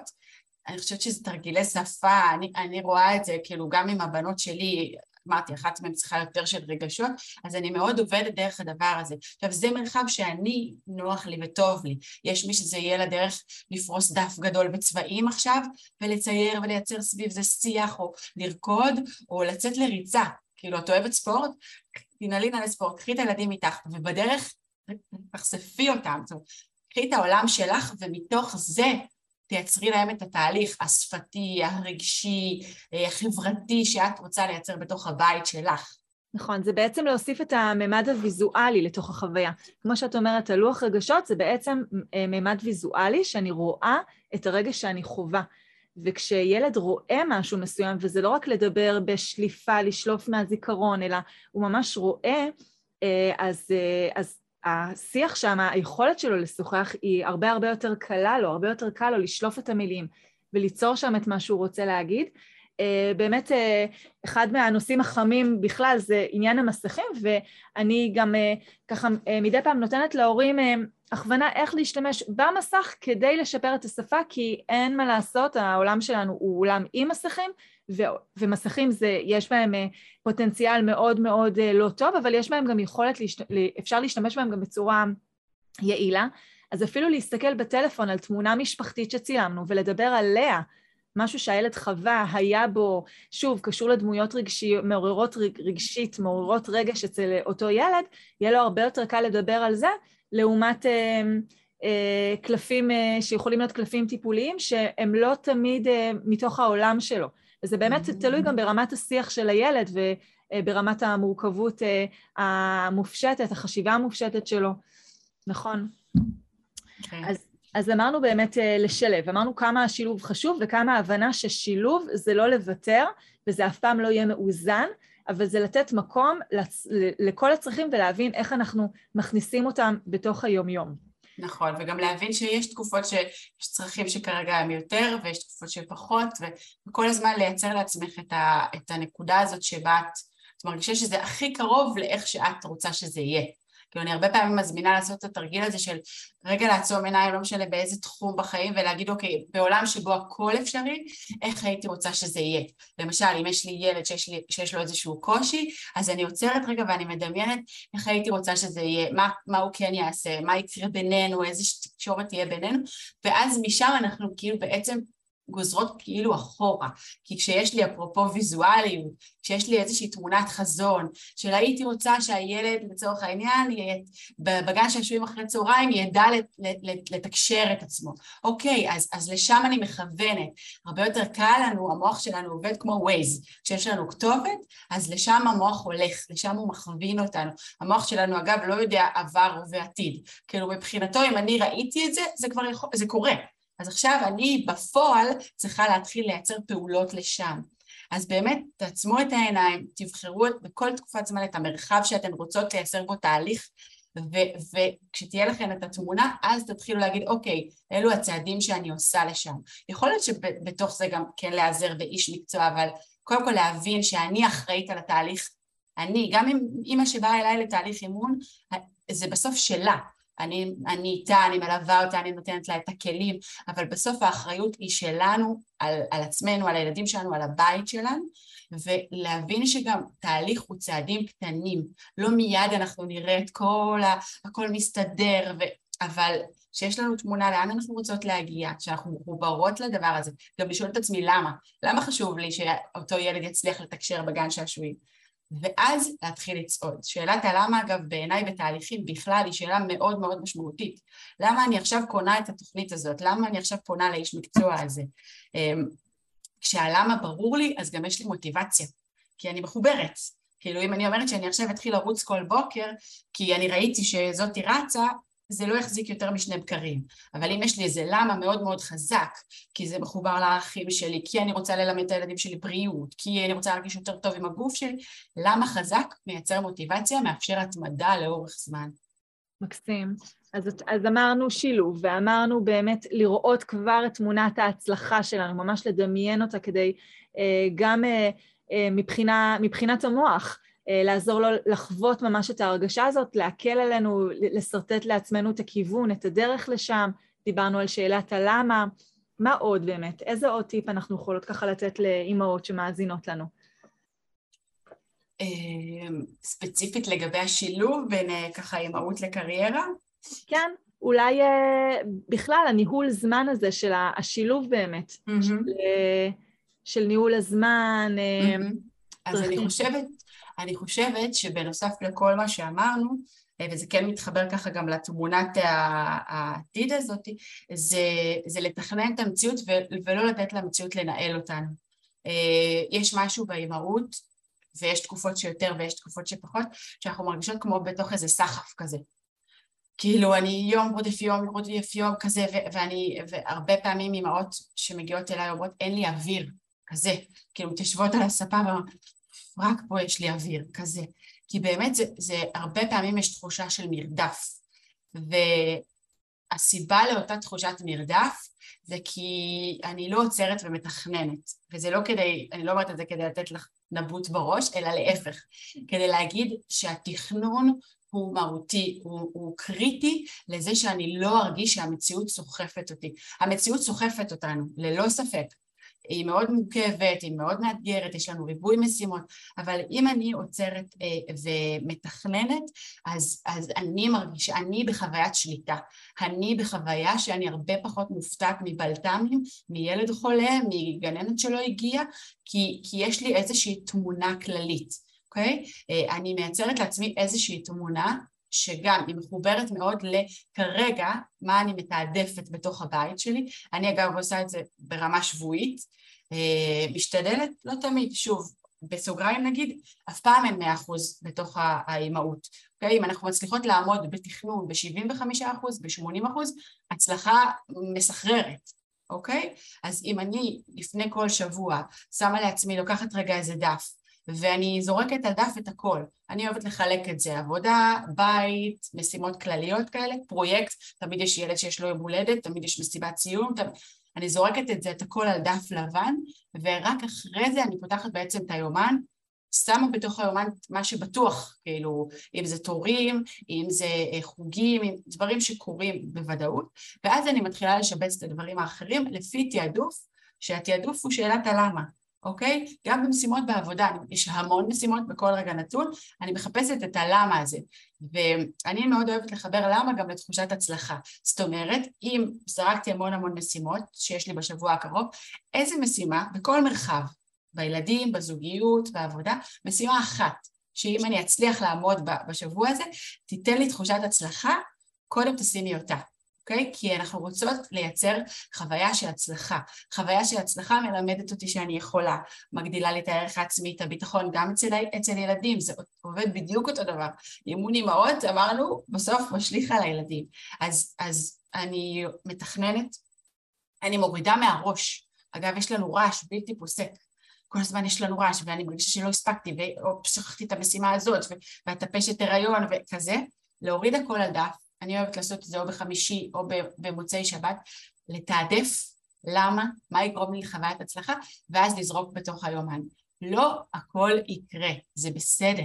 [SPEAKER 2] אני חושבת שזה תרגילי שפה, אני, אני רואה את זה כאילו גם עם הבנות שלי, אמרתי, אחת מהן צריכה יותר של רגשות, אז אני מאוד עובדת דרך הדבר הזה. עכשיו, זה מרחב שאני, נוח לי וטוב לי. יש מי שזה יהיה לה דרך לפרוס דף גדול בצבעים עכשיו, ולצייר ולייצר סביב זה שיח, או לרקוד, או לצאת לריצה. כאילו, את אוהבת ספורט? תנעלי נא לספורט, קחי את הילדים איתך, ובדרך תחשפי אותם. זאת אומרת, קחי את העולם שלך, ומתוך זה תייצרי להם את התהליך השפתי, הרגשי, אה, החברתי שאת רוצה לייצר בתוך הבית שלך.
[SPEAKER 1] נכון, זה בעצם להוסיף את הממד הוויזואלי לתוך החוויה. כמו שאת אומרת, הלוח רגשות זה בעצם אה, ממד ויזואלי שאני רואה את הרגש שאני חווה. וכשילד רואה משהו מסוים, וזה לא רק לדבר בשליפה, לשלוף מהזיכרון, אלא הוא ממש רואה, אה, אז, אז השיח שם, היכולת שלו לשוחח היא הרבה הרבה יותר קלה לו, הרבה יותר קל לו לשלוף את המילים וליצור שם את מה שהוא רוצה להגיד. אה, באמת אה, אחד מהנושאים החמים בכלל זה עניין המסכים ואני גם אה, ככה מדי פעם נותנת להורים הכוונה איך להשתמש במסך כדי לשפר את השפה כי אין מה לעשות, העולם שלנו הוא עולם עם מסכים ו- ומסכים זה, יש בהם uh, פוטנציאל מאוד מאוד uh, לא טוב, אבל יש בהם גם יכולת, להשת... אפשר להשתמש בהם גם בצורה יעילה. אז אפילו להסתכל בטלפון על תמונה משפחתית שצילמנו ולדבר עליה, משהו שהילד חווה, היה בו, שוב, קשור לדמויות רגשי, מעוררות רגשית, מעוררות רגש אצל אותו ילד, יהיה לו הרבה יותר קל לדבר על זה, לעומת אה, אה, קלפים אה, שיכולים להיות קלפים טיפוליים, שהם לא תמיד אה, מתוך העולם שלו. וזה באמת. תלוי גם ברמת השיח של הילד וברמת המורכבות אה, המופשטת, החשיבה המופשטת שלו. נכון. Okay. כן. אז, אז אמרנו באמת אה, לשלב, אמרנו כמה השילוב חשוב וכמה ההבנה ששילוב זה לא לוותר וזה אף פעם לא יהיה מאוזן, אבל זה לתת מקום לצ... לכל הצרכים ולהבין איך אנחנו מכניסים אותם בתוך היומיום.
[SPEAKER 2] נכון, וגם להבין שיש תקופות שיש צרכים שכרגע הם יותר ויש תקופות שפחות, וכל הזמן לייצר לעצמך את, ה, את הנקודה הזאת שבה את, את מרגישה שזה הכי קרוב לאיך שאת רוצה שזה יהיה. כאילו אני הרבה פעמים מזמינה לעשות את התרגיל הזה של רגע לעצום עיניים, לא משנה באיזה תחום בחיים, ולהגיד אוקיי, בעולם שבו הכל אפשרי, איך הייתי רוצה שזה יהיה? למשל, אם יש לי ילד שיש, לי, שיש לו איזשהו קושי, אז אני עוצרת רגע ואני מדמיינת איך הייתי רוצה שזה יהיה, מה, מה הוא כן יעשה, מה יקרה בינינו, איזה תקשורת תהיה בינינו, ואז משם אנחנו כאילו בעצם גוזרות כאילו אחורה. כי כשיש לי, אפרופו ויזואליות, כשיש לי איזושהי תמונת חזון, של הייתי רוצה שהילד, לצורך העניין, בגן שעשועים אחרי צהריים, ידע לתקשר את עצמו. אוקיי, אז, אז לשם אני מכוונת. הרבה יותר קל לנו, המוח שלנו עובד כמו ווייז. כשיש לנו כתובת, אז לשם המוח הולך, לשם הוא מכווין אותנו. המוח שלנו, אגב, לא יודע עבר ועתיד. כאילו, מבחינתו, אם אני ראיתי את זה, זה כבר יכול, זה קורה. אז עכשיו אני בפועל צריכה להתחיל לייצר פעולות לשם. אז באמת, תעצמו את העיניים, תבחרו בכל תקופת זמן את המרחב שאתן רוצות לייצר בו תהליך, וכשתהיה לכם את התמונה, אז תתחילו להגיד, אוקיי, אלו הצעדים שאני עושה לשם. יכול להיות שבתוך זה גם כן להיעזר באיש מקצוע, אבל קודם כל להבין שאני אחראית על התהליך, אני, גם אם אימא שבאה אליי לתהליך אימון, זה בסוף שלה. אני, אני איתה, אני מלווה אותה, אני נותנת לה את הכלים, אבל בסוף האחריות היא שלנו, על, על עצמנו, על הילדים שלנו, על הבית שלנו, ולהבין שגם תהליך הוא צעדים קטנים, לא מיד אנחנו נראה את כל ה... הכל מסתדר, ו... אבל שיש לנו תמונה לאן אנחנו רוצות להגיע, שאנחנו מחוברות לדבר הזה, גם לשאול את עצמי למה, למה חשוב לי שאותו ילד יצליח לתקשר בגן שעשועים? ואז להתחיל לצעוד. שאלת הלמה, אגב, בעיניי בתהליכים בכלל היא שאלה מאוד מאוד משמעותית. למה אני עכשיו קונה את התוכנית הזאת? למה אני עכשיו פונה לאיש מקצוע הזה? אמ, כשהלמה ברור לי, אז גם יש לי מוטיבציה, כי אני מחוברת. כאילו אם אני אומרת שאני עכשיו אתחיל לרוץ כל בוקר, כי אני ראיתי שזאתי רצה, זה לא יחזיק יותר משני בקרים. אבל אם יש לי איזה למה מאוד מאוד חזק, כי זה מחובר לערכים שלי, כי אני רוצה ללמד את הילדים שלי בריאות, כי אני רוצה להרגיש יותר טוב עם הגוף שלי, למה חזק מייצר מוטיבציה, מאפשר התמדה לאורך זמן.
[SPEAKER 1] מקסים. אז, אז אמרנו שילוב, ואמרנו באמת לראות כבר את תמונת ההצלחה שלנו, ממש לדמיין אותה כדי אה, גם אה, אה, מבחינה, מבחינת המוח, לעזור לו לחוות ממש את ההרגשה הזאת, להקל עלינו, לשרטט לעצמנו את הכיוון, את הדרך לשם, דיברנו על שאלת הלמה, מה עוד באמת? איזה עוד טיפ אנחנו יכולות ככה לתת לאימהות שמאזינות לנו?
[SPEAKER 2] אמ, ספציפית לגבי השילוב בין אה, ככה אימהות לקריירה?
[SPEAKER 1] כן, אולי אה, בכלל הניהול זמן הזה של השילוב באמת, mm-hmm. של, של ניהול הזמן.
[SPEAKER 2] Mm-hmm. אז אני חושבת, אני חושבת שבנוסף לכל מה שאמרנו, וזה כן מתחבר ככה גם לתמונת העתיד הזאת, זה, זה לתכנן את המציאות ולא לתת למציאות לנהל אותנו. יש משהו באימהות, ויש תקופות שיותר ויש תקופות שפחות, שאנחנו מרגישות כמו בתוך איזה סחף כזה. כאילו אני יום רודף יום, רודף יום כזה, ואני, והרבה פעמים אימהות שמגיעות אליי אומרות אין לי אוויר, כזה, כאילו מתיישבות על הספה רק פה יש לי אוויר, כזה. כי באמת זה, זה הרבה פעמים יש תחושה של מרדף. והסיבה לאותה תחושת מרדף זה כי אני לא עוצרת ומתכננת. וזה לא כדי, אני לא אומרת את זה כדי לתת לך נבוט בראש, אלא להפך. כדי להגיד שהתכנון הוא מהותי, הוא, הוא קריטי לזה שאני לא ארגיש שהמציאות סוחפת אותי. המציאות סוחפת אותנו, ללא ספק. היא מאוד מורכבת, היא מאוד מאתגרת, יש לנו ריבוי משימות, אבל אם אני עוצרת אה, ומתכננת, אז, אז אני מרגישה, אני בחוויית שליטה. אני בחוויה שאני הרבה פחות מופתעת מבלת"מים, מילד חולה, מגננת שלא הגיעה, כי, כי יש לי איזושהי תמונה כללית. אוקיי? Okay? אני מייצרת לעצמי איזושהי תמונה שגם היא מחוברת מאוד לכרגע מה אני מתעדפת בתוך הבית שלי. אני אגב עושה את זה ברמה שבועית, אה, משתדלת, לא תמיד, שוב, בסוגריים נגיד, אף פעם אין מאה אחוז בתוך האימהות. אוקיי? אם אנחנו מצליחות לעמוד בתכנון ב-75%, ב-80%, הצלחה מסחררת, אוקיי? אז אם אני לפני כל שבוע שמה לעצמי, לוקחת רגע איזה דף, ואני זורקת על דף את הכל. אני אוהבת לחלק את זה, עבודה, בית, משימות כלליות כאלה, פרויקט, תמיד יש ילד שיש לו יום הולדת, תמיד יש מסיבת סיום, תמיד... אני זורקת את זה, את הכל על דף לבן, ורק אחרי זה אני פותחת בעצם את היומן, שמה בתוך היומן מה שבטוח, כאילו, אם זה תורים, אם זה אה, חוגים, אם דברים שקורים בוודאות, ואז אני מתחילה לשבץ את הדברים האחרים לפי תעדוף, שהתעדוף הוא שאלת הלמה. אוקיי? גם במשימות בעבודה, יש המון משימות בכל רגע נתון, אני מחפשת את הלמה הזה. ואני מאוד אוהבת לחבר למה גם לתחושת הצלחה. זאת אומרת, אם זרקתי המון המון משימות שיש לי בשבוע הקרוב, איזה משימה בכל מרחב, בילדים, בזוגיות, בעבודה, משימה אחת, שאם אני אצליח לעמוד בשבוע הזה, תיתן לי תחושת הצלחה, קודם תשימי אותה. אוקיי? כי אנחנו רוצות לייצר חוויה של הצלחה. חוויה של הצלחה מלמדת אותי שאני יכולה, מגדילה לי את הערך העצמי, את הביטחון, גם אצל, אצל ילדים, זה עובד בדיוק אותו דבר. אימון אימהות, אמרנו, בסוף משליך על הילדים. אז, אז אני מתכננת, אני מורידה מהראש. אגב, יש לנו רעש בלתי פוסק. כל הזמן יש לנו רעש, ואני מרגישה שלא הספקתי, או שכחתי את המשימה הזאת, והטפשת הריון וכזה, להוריד הכל על דף, אני אוהבת לעשות את זה או בחמישי או במוצאי שבת, לתעדף למה, מה יגרום לי לחוויית הצלחה, ואז לזרוק בתוך היומן. לא הכל יקרה, זה בסדר,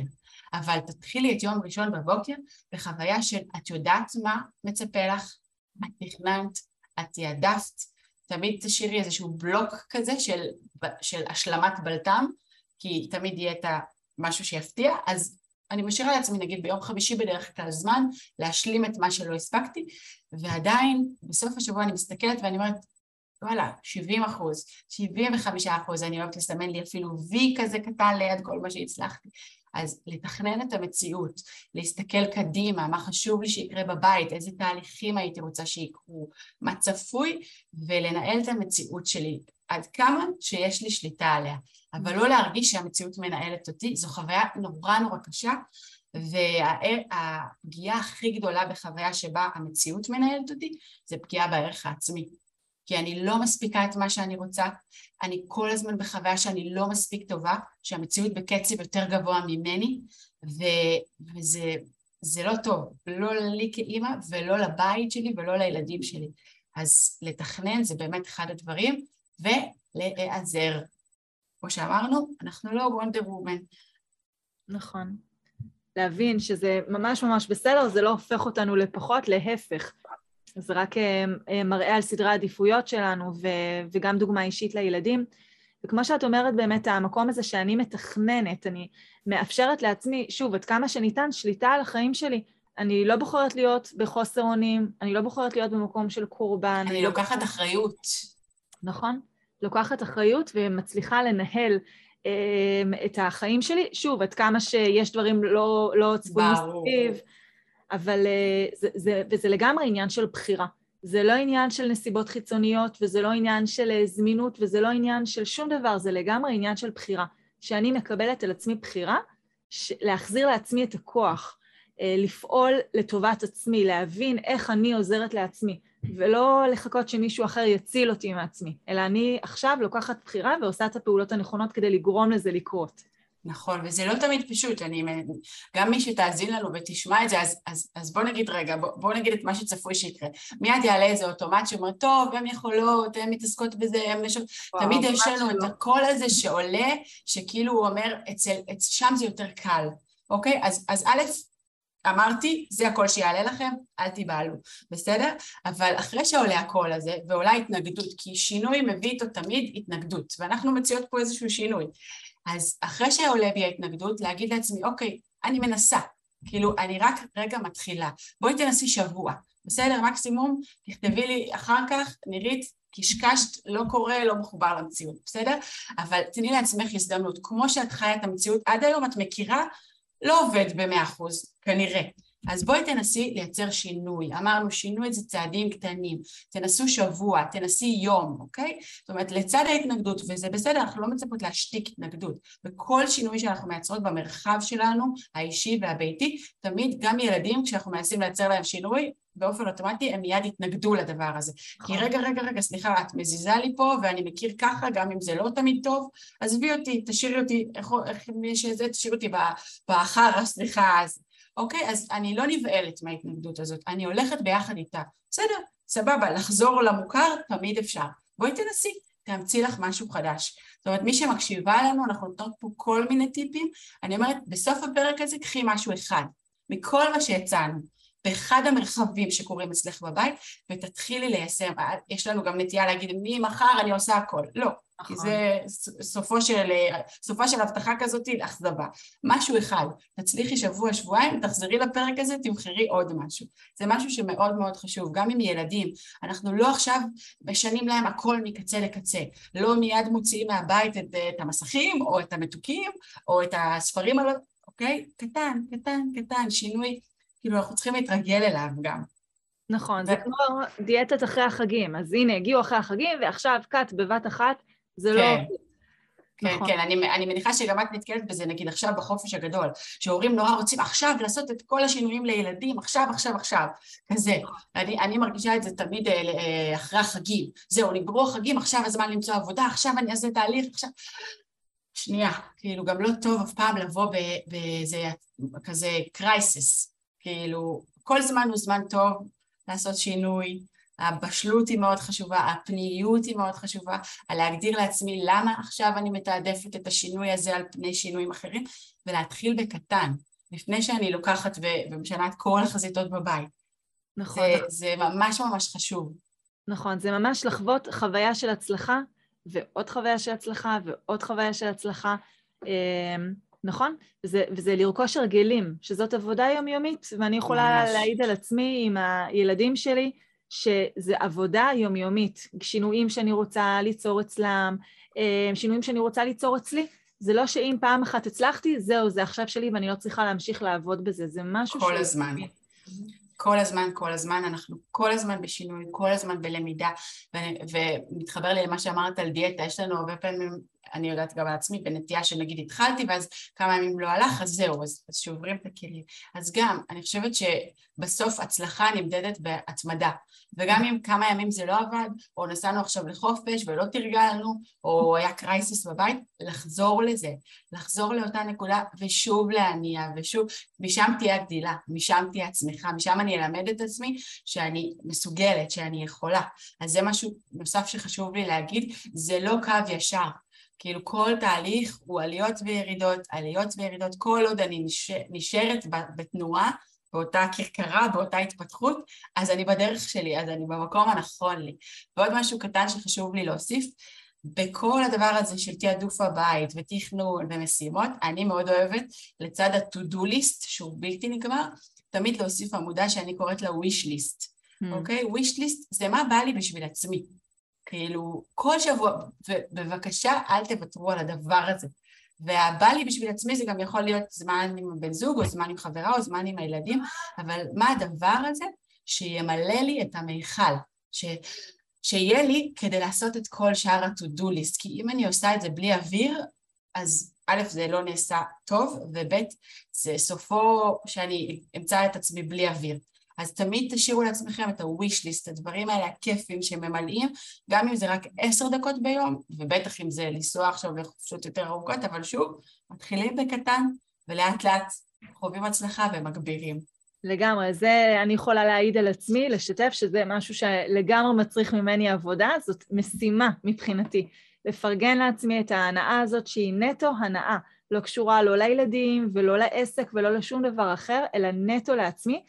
[SPEAKER 2] אבל תתחילי את יום ראשון בבוקר בחוויה של את יודעת מה מצפה לך, את תכננת, את תעדפת, תמיד תשאירי איזשהו בלוק כזה של, של השלמת בלטם, כי תמיד יהיה את המשהו שיפתיע, אז אני משאירה לעצמי נגיד ביום חמישי בדרך כלל זמן להשלים את מה שלא הספקתי ועדיין בסוף השבוע אני מסתכלת ואני אומרת וואלה, 70 אחוז, 75 אחוז, אני אוהבת לסמן לי אפילו וי כזה קטן ליד כל מה שהצלחתי. אז לתכנן את המציאות, להסתכל קדימה, מה חשוב לי שיקרה בבית, איזה תהליכים הייתי רוצה שיקרו, מה צפוי, ולנהל את המציאות שלי עד כמה שיש לי שליטה עליה. אבל לא להרגיש שהמציאות מנהלת אותי, זו חוויה נורא נורא קשה, והפגיעה הכי גדולה בחוויה שבה המציאות מנהלת אותי, זה פגיעה בערך העצמי. כי אני לא מספיקה את מה שאני רוצה, אני כל הזמן בחוויה שאני לא מספיק טובה, שהמציאות בקצב יותר גבוה ממני, ו, וזה לא טוב, לא לי כאימא ולא לבית שלי ולא לילדים שלי. אז לתכנן זה באמת אחד הדברים, ולהיעזר כמו שאמרנו, אנחנו לא וונדר וומן.
[SPEAKER 1] נכון. להבין שזה ממש ממש בסדר, זה לא הופך אותנו לפחות, להפך. זה רק אה, אה, מראה על סדרי העדיפויות שלנו ו- וגם דוגמה אישית לילדים. וכמו שאת אומרת, באמת, המקום הזה שאני מתכננת, אני מאפשרת לעצמי, שוב, עד כמה שניתן, שליטה על החיים שלי. אני לא בוחרת להיות בחוסר אונים, אני לא בוחרת להיות במקום של קורבן.
[SPEAKER 2] אני לוקחת לא... אחריות.
[SPEAKER 1] נכון. לוקחת אחריות ומצליחה לנהל אה, את החיים שלי. שוב, עד כמה שיש דברים לא, לא צפויים מסביב, אבל אה, זה, זה, וזה לגמרי עניין של בחירה. זה לא עניין של נסיבות חיצוניות, וזה לא עניין של אה, זמינות, וזה לא עניין של שום דבר, זה לגמרי עניין של בחירה. שאני מקבלת על עצמי בחירה, להחזיר לעצמי את הכוח, אה, לפעול לטובת עצמי, להבין איך אני עוזרת לעצמי, ולא לחכות שמישהו אחר יציל אותי מעצמי, אלא אני עכשיו לוקחת בחירה ועושה את הפעולות הנכונות כדי לגרום לזה לקרות.
[SPEAKER 2] נכון, וזה לא תמיד פשוט, אני, גם מי שתאזין לנו ותשמע את זה, אז, אז, אז בוא נגיד רגע, בוא, בוא נגיד את מה שצפוי שיקרה. מיד יעלה איזה אוטומט שאומר, טוב, הן יכולות, הן מתעסקות בזה, הן יש... תמיד יש לנו את הקול הזה שעולה, שכאילו הוא אומר, אצל, אצל, שם זה יותר קל, אוקיי? אז, אז א', אמרתי, זה הקול שיעלה לכם, אל תיבהלו, בסדר? אבל אחרי שעולה הקול הזה, ועולה התנגדות, כי שינוי מביא איתו תמיד התנגדות, ואנחנו מציעות פה איזשהו שינוי. אז אחרי שעולה בי ההתנגדות, להגיד לעצמי, אוקיי, אני מנסה, כאילו, אני רק רגע מתחילה, בואי תנסי שבוע, בסדר? מקסימום תכתבי לי אחר כך, נירית, קשקשת, לא קורה, לא מחובר למציאות, בסדר? אבל תני לעצמך הזדמנות, כמו שאת חיה את המציאות עד היום, את מכירה, לא עובד במאה אחוז, כנראה. אז בואי תנסי לייצר שינוי. אמרנו שינוי זה צעדים קטנים. תנסו שבוע, תנסי יום, אוקיי? זאת אומרת, לצד ההתנגדות, וזה בסדר, אנחנו לא מצפות להשתיק התנגדות. בכל שינוי שאנחנו מייצרות במרחב שלנו, האישי והביתי, תמיד גם ילדים, כשאנחנו מנסים לייצר להם שינוי, באופן אוטומטי הם מיד יתנגדו לדבר הזה. כי רגע, רגע, רגע, סליחה, את מזיזה לי פה ואני מכיר ככה, גם אם זה לא תמיד טוב, עזבי אותי, תשאירי אותי, איך, איך מי שזה, תשאירי אותי בחרא, סליחה, אז אוקיי? אז אני לא נבהלת מההתנגדות הזאת, אני הולכת ביחד איתה. בסדר, סבבה, לחזור למוכר תמיד אפשר. בואי תנסי, תאמצי לך משהו חדש. זאת אומרת, מי שמקשיבה לנו, אנחנו נותנות פה כל מיני טיפים. אני אומרת, בסוף הפרק הזה קחי משהו אחד, מכל מה שהצענו, באחד המרחבים שקורים אצלך בבית, ותתחילי ליישם. יש לנו גם נטייה להגיד, ממחר אני עושה הכל. לא, כי נכון. זה סופו של, סופה של הבטחה כזאת לאכזבה. משהו אחד, תצליחי שבוע, שבועיים, תחזרי לפרק הזה, תבחרי עוד משהו. זה משהו שמאוד מאוד חשוב, גם עם ילדים. אנחנו לא עכשיו משנים להם הכל מקצה לקצה. לא מיד מוציאים מהבית את, את המסכים, או את המתוקים, או את הספרים, אוקיי? קטן, קטן, קטן, שינוי. כאילו, אנחנו צריכים להתרגל אליו גם.
[SPEAKER 1] נכון, זה כמו דיאטת אחרי החגים. אז הנה, הגיעו אחרי החגים, ועכשיו קאט בבת אחת, זה לא... כן.
[SPEAKER 2] כן, נכון. כן, אני, אני מניחה שגם את נתקלת בזה, נגיד עכשיו בחופש הגדול, שהורים נורא רוצים עכשיו לעשות את כל השינויים לילדים, עכשיו, עכשיו, עכשיו, כזה. אני, אני מרגישה את זה תמיד אה, אה, אחרי החגים. זהו, נגמרו החגים, עכשיו הזמן למצוא עבודה, עכשיו אני אעשה תהליך, עכשיו... שנייה, כאילו גם לא טוב אף פעם לבוא באיזה כזה קרייסס, כאילו כל זמן הוא זמן טוב לעשות שינוי, הבשלות היא מאוד חשובה, הפניות היא מאוד חשובה, על להגדיר לעצמי למה עכשיו אני מתעדפת את השינוי הזה על פני שינויים אחרים, ולהתחיל בקטן, לפני שאני לוקחת ומשנה את כל החזיתות בבית. נכון. זה, זה ממש ממש חשוב.
[SPEAKER 1] נכון, זה ממש לחוות חוויה של הצלחה, ועוד חוויה של הצלחה, ועוד חוויה של הצלחה. אמ, נכון? וזה, וזה לרכוש הרגלים, שזאת עבודה יומיומית, ואני יכולה ממש. להעיד על עצמי עם הילדים שלי, שזה עבודה יומיומית, שינויים שאני רוצה ליצור אצלם, אה, שינויים שאני רוצה ליצור אצלי. זה לא שאם פעם אחת הצלחתי, זהו, זה עכשיו שלי ואני לא צריכה להמשיך לעבוד בזה, זה משהו
[SPEAKER 2] כל ש... הזמן. כל הזמן, כל הזמן, אנחנו כל הזמן בשינוי, כל הזמן בלמידה, ומתחבר לי למה שאמרת על דיאטה, יש לנו הרבה פעמים אני יודעת גם על עצמי, בנטייה שנגיד התחלתי ואז כמה ימים לא הלך, אז זהו, אז, אז שוברים את הכלים. אז גם, אני חושבת שבסוף הצלחה נמדדת בהתמדה, וגם אם כמה ימים זה לא עבד, או נסענו עכשיו לחופש ולא תרגלנו, או היה קרייסיס בבית, לחזור לזה, לחזור לאותה נקודה ושוב להניע, ושוב, משם תהיה הגדילה, משם תהיה הצמיחה, משם אני אלמד את עצמי שאני מסוגלת, שאני יכולה. אז זה משהו נוסף שחשוב לי להגיד, זה לא קו ישר. כאילו כל תהליך הוא עליות וירידות, עליות וירידות, כל עוד אני נשארת בתנועה, באותה כרכרה, באותה התפתחות, אז אני בדרך שלי, אז אני במקום הנכון לי. ועוד משהו קטן שחשוב לי להוסיף, בכל הדבר הזה של תעדוף הבית ותכנון ומשימות, אני מאוד אוהבת לצד ה-to-do list, שהוא בלתי נגמר, תמיד להוסיף עמודה שאני קוראת לה wish list, mm. אוקיי? wish list זה מה בא לי בשביל עצמי. כאילו, כל שבוע, ובבקשה אל תוותרו על הדבר הזה. והבא לי בשביל עצמי זה גם יכול להיות זמן עם בן זוג, או זמן עם חברה, או זמן עם הילדים, אבל מה הדבר הזה שימלא לי את המיכל, ש... שיהיה לי כדי לעשות את כל שאר ה-to-do list, כי אם אני עושה את זה בלי אוויר, אז א', זה לא נעשה טוב, וב', זה סופו שאני אמצא את עצמי בלי אוויר. אז תמיד תשאירו לעצמכם את ה-wish list, הדברים האלה הכיפים שממלאים, גם אם זה רק עשר דקות ביום, ובטח אם זה לנסוע עכשיו לחופשות יותר ארוכות, אבל שוב, מתחילים בקטן, ולאט לאט חווים הצלחה ומגבירים.
[SPEAKER 1] לגמרי, זה אני יכולה להעיד על עצמי, לשתף שזה משהו שלגמרי מצריך ממני עבודה, זאת משימה מבחינתי. לפרגן לעצמי את ההנאה הזאת שהיא נטו הנאה, לא קשורה לא לילדים ולא לעסק ולא לשום דבר אחר, אלא נטו לעצמי,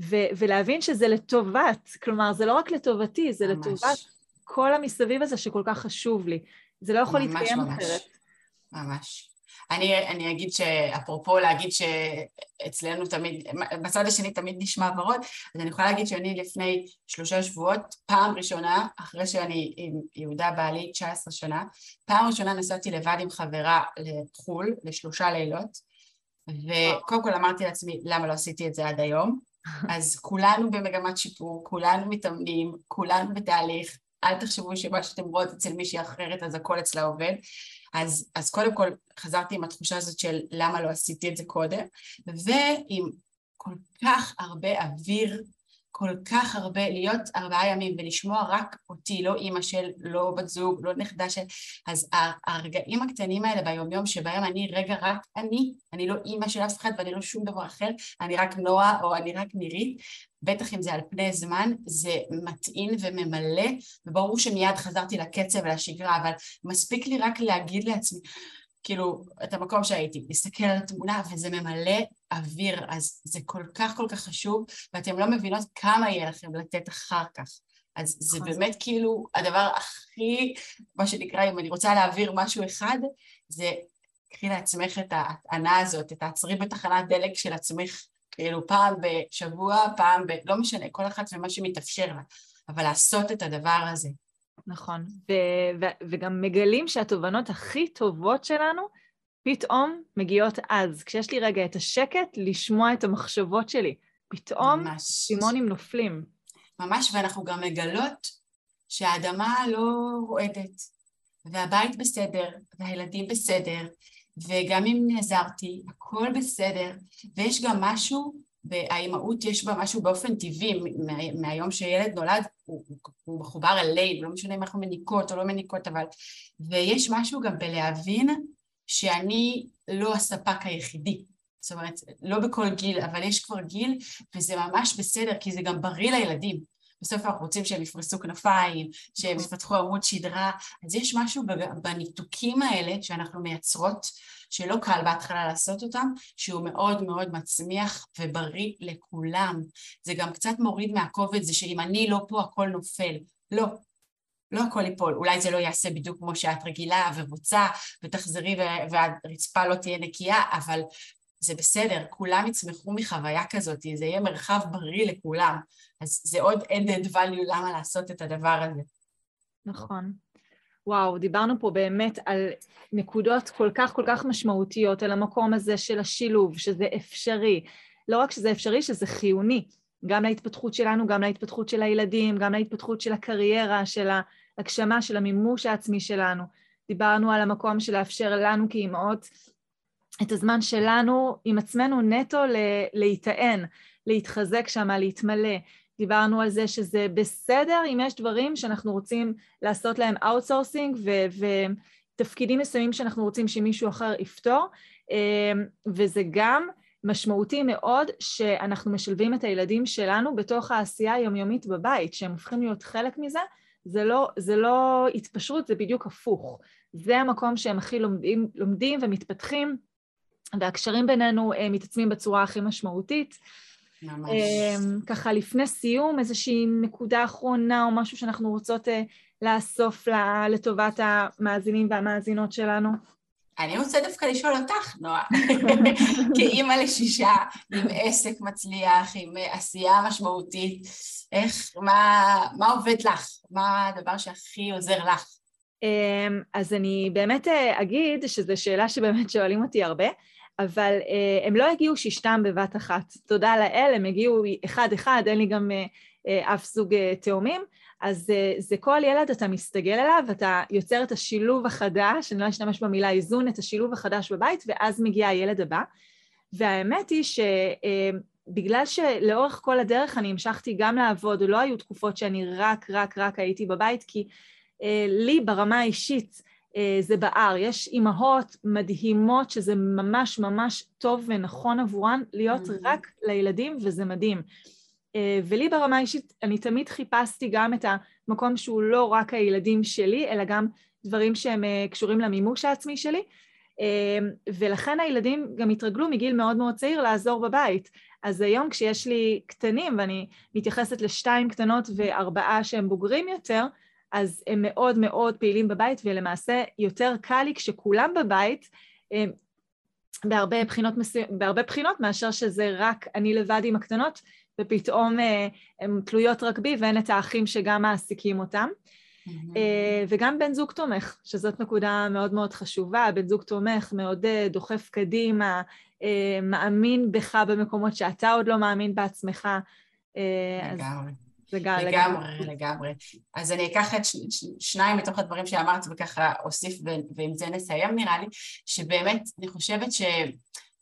[SPEAKER 1] ו- ולהבין שזה לטובת, כלומר זה לא רק לטובתי, זה ממש. לטובת כל המסביב הזה שכל כך חשוב לי. זה לא יכול ממש, להתקיים ממש. אחרת.
[SPEAKER 2] ממש. אני, אני אגיד שאפרופו להגיד שאצלנו תמיד, בצד השני תמיד נשמע ורוד, אז אני יכולה להגיד שאני לפני שלושה שבועות, פעם ראשונה, אחרי שאני עם יהודה בעלי 19 שנה, פעם ראשונה נסעתי לבד עם חברה לחו"ל, לשלושה לילות, וקודם כל אמרתי לעצמי, למה לא עשיתי את זה עד היום? אז כולנו במגמת שיפור, כולנו מתאמנים, כולנו בתהליך, אל תחשבו שמה שאתם רואות אצל מישהי אחרת אז הכל אצלה עובד. אז, אז קודם כל חזרתי עם התחושה הזאת של למה לא עשיתי את זה קודם, ועם כל כך הרבה אוויר כל כך הרבה, להיות ארבעה ימים ולשמוע רק אותי, לא אימא של, לא בת זוג, לא נכדה של... אז הרגעים הקטנים האלה ביומיום שבהם אני רגע רק אני, אני לא אימא של אף אחד ואני לא שום דבר אחר, אני רק נועה או אני רק נירית, בטח אם זה על פני זמן, זה מטעין וממלא, וברור שמיד חזרתי לקצב ולשגרה, אבל מספיק לי רק להגיד לעצמי, כאילו, את המקום שהייתי, להסתכל על התמונה וזה ממלא אוויר, אז זה כל כך כל כך חשוב, ואתם לא מבינות כמה יהיה לכם לתת אחר כך. אז זה נכון. באמת כאילו הדבר הכי, מה שנקרא, אם אני רוצה להעביר משהו אחד, זה קחי לעצמך את ההטענה הזאת, את העצרי בתחנת דלק של עצמך, כאילו פעם בשבוע, פעם ב... לא משנה, כל אחת ומה שמתאפשר לה, אבל לעשות את הדבר הזה.
[SPEAKER 1] נכון, ו- ו- וגם מגלים שהתובנות הכי טובות שלנו פתאום מגיעות אז, כשיש לי רגע את השקט לשמוע את המחשבות שלי. פתאום סימונים נופלים.
[SPEAKER 2] ממש, ואנחנו גם מגלות שהאדמה לא רועדת, והבית בסדר, והילדים בסדר, וגם אם נעזרתי, הכל בסדר, ויש גם משהו והאימהות יש בה משהו באופן טבעי, מה, מהיום שילד נולד הוא, הוא מחובר אלינו, לא משנה אם אנחנו מניקות או לא מניקות, אבל... ויש משהו גם בלהבין שאני לא הספק היחידי. זאת אומרת, לא בכל גיל, אבל יש כבר גיל, וזה ממש בסדר, כי זה גם בריא לילדים. בסוף אנחנו רוצים שהם יפרסו כנפיים, שהם יפתחו עמוד שדרה, אז יש משהו בניתוקים האלה שאנחנו מייצרות, שלא קל בהתחלה לעשות אותם, שהוא מאוד מאוד מצמיח ובריא לכולם. זה גם קצת מוריד מהכובד, זה שאם אני לא פה הכל נופל. לא, לא הכל ייפול, אולי זה לא יעשה בדיוק כמו שאת רגילה ורוצה ותחזרי והרצפה לא תהיה נקייה, אבל זה בסדר, כולם יצמחו מחוויה כזאת, זה יהיה מרחב בריא לכולם, אז זה עוד added value למה לעשות את הדבר הזה.
[SPEAKER 1] נכון. וואו, דיברנו פה באמת על נקודות כל כך כל כך משמעותיות, על המקום הזה של השילוב, שזה אפשרי. לא רק שזה אפשרי, שזה חיוני, גם להתפתחות שלנו, גם להתפתחות של הילדים, גם להתפתחות של הקריירה, של ההגשמה, של המימוש העצמי שלנו. דיברנו על המקום של לאפשר לנו כאימהות את הזמן שלנו עם עצמנו נטו להיטען, להתחזק שם, להתמלא. דיברנו על זה שזה בסדר אם יש דברים שאנחנו רוצים לעשות להם אאוטסורסינג ותפקידים מסוימים שאנחנו רוצים שמישהו אחר יפתור, אמ, וזה גם משמעותי מאוד שאנחנו משלבים את הילדים שלנו בתוך העשייה היומיומית בבית, שהם הופכים להיות חלק מזה, זה לא, זה לא התפשרות, זה בדיוק הפוך. זה המקום שהם הכי לומדים, לומדים ומתפתחים, והקשרים בינינו אה, מתעצמים בצורה הכי משמעותית.
[SPEAKER 2] ממש.
[SPEAKER 1] ככה לפני סיום, איזושהי נקודה אחרונה או משהו שאנחנו רוצות לאסוף לטובת המאזינים והמאזינות שלנו.
[SPEAKER 2] אני רוצה דווקא לשאול אותך, נועה, כאימא לשישה, עם עסק מצליח, עם עשייה משמעותית, איך, מה, מה עובד לך? מה הדבר שהכי עוזר לך?
[SPEAKER 1] אז אני באמת אה, אגיד שזו שאלה שבאמת שואלים אותי הרבה, אבל אה, הם לא הגיעו שישתם בבת אחת. תודה לאל, הם הגיעו אחד-אחד, אין לי גם אה, אף זוג תאומים, אז זה, כל ילד, אתה מסתגל אליו, אתה יוצר את השילוב החדש, אני לא אשתמש במילה איזון, את השילוב החדש בבית, ואז מגיע הילד הבא. והאמת היא שבגלל שלאורך כל הדרך אני המשכתי גם לעבוד, לא היו תקופות שאני רק, רק, רק הייתי בבית, כי אה, לי ברמה האישית אה, זה בער. יש אימהות מדהימות שזה ממש ממש טוב ונכון עבורן להיות mm-hmm. רק לילדים, וזה מדהים. אה, ולי ברמה האישית, אני תמיד חיפשתי גם את המקום שהוא לא רק הילדים שלי, אלא גם דברים שהם אה, קשורים למימוש העצמי שלי. אה, ולכן הילדים גם התרגלו מגיל מאוד מאוד צעיר לעזור בבית. אז היום כשיש לי קטנים, ואני מתייחסת לשתיים קטנות וארבעה שהם בוגרים יותר, אז הם מאוד מאוד פעילים בבית, ולמעשה יותר קל לי כשכולם בבית, בהרבה בחינות, בהרבה בחינות מאשר שזה רק אני לבד עם הקטנות, ופתאום אה, הן תלויות רק בי ואין את האחים שגם מעסיקים אותם. Mm-hmm. וגם בן זוג תומך, שזאת נקודה מאוד מאוד חשובה, בן זוג תומך, מאוד דוחף קדימה, מאמין בך במקומות שאתה עוד לא מאמין בעצמך.
[SPEAKER 2] לגמרי. לגמרי, לגמרי, לגמרי. אז אני אקח את ש, ש, שניים מתוך הדברים שאמרת וככה אוסיף ועם זה נסיים נראה לי, שבאמת אני חושבת ש...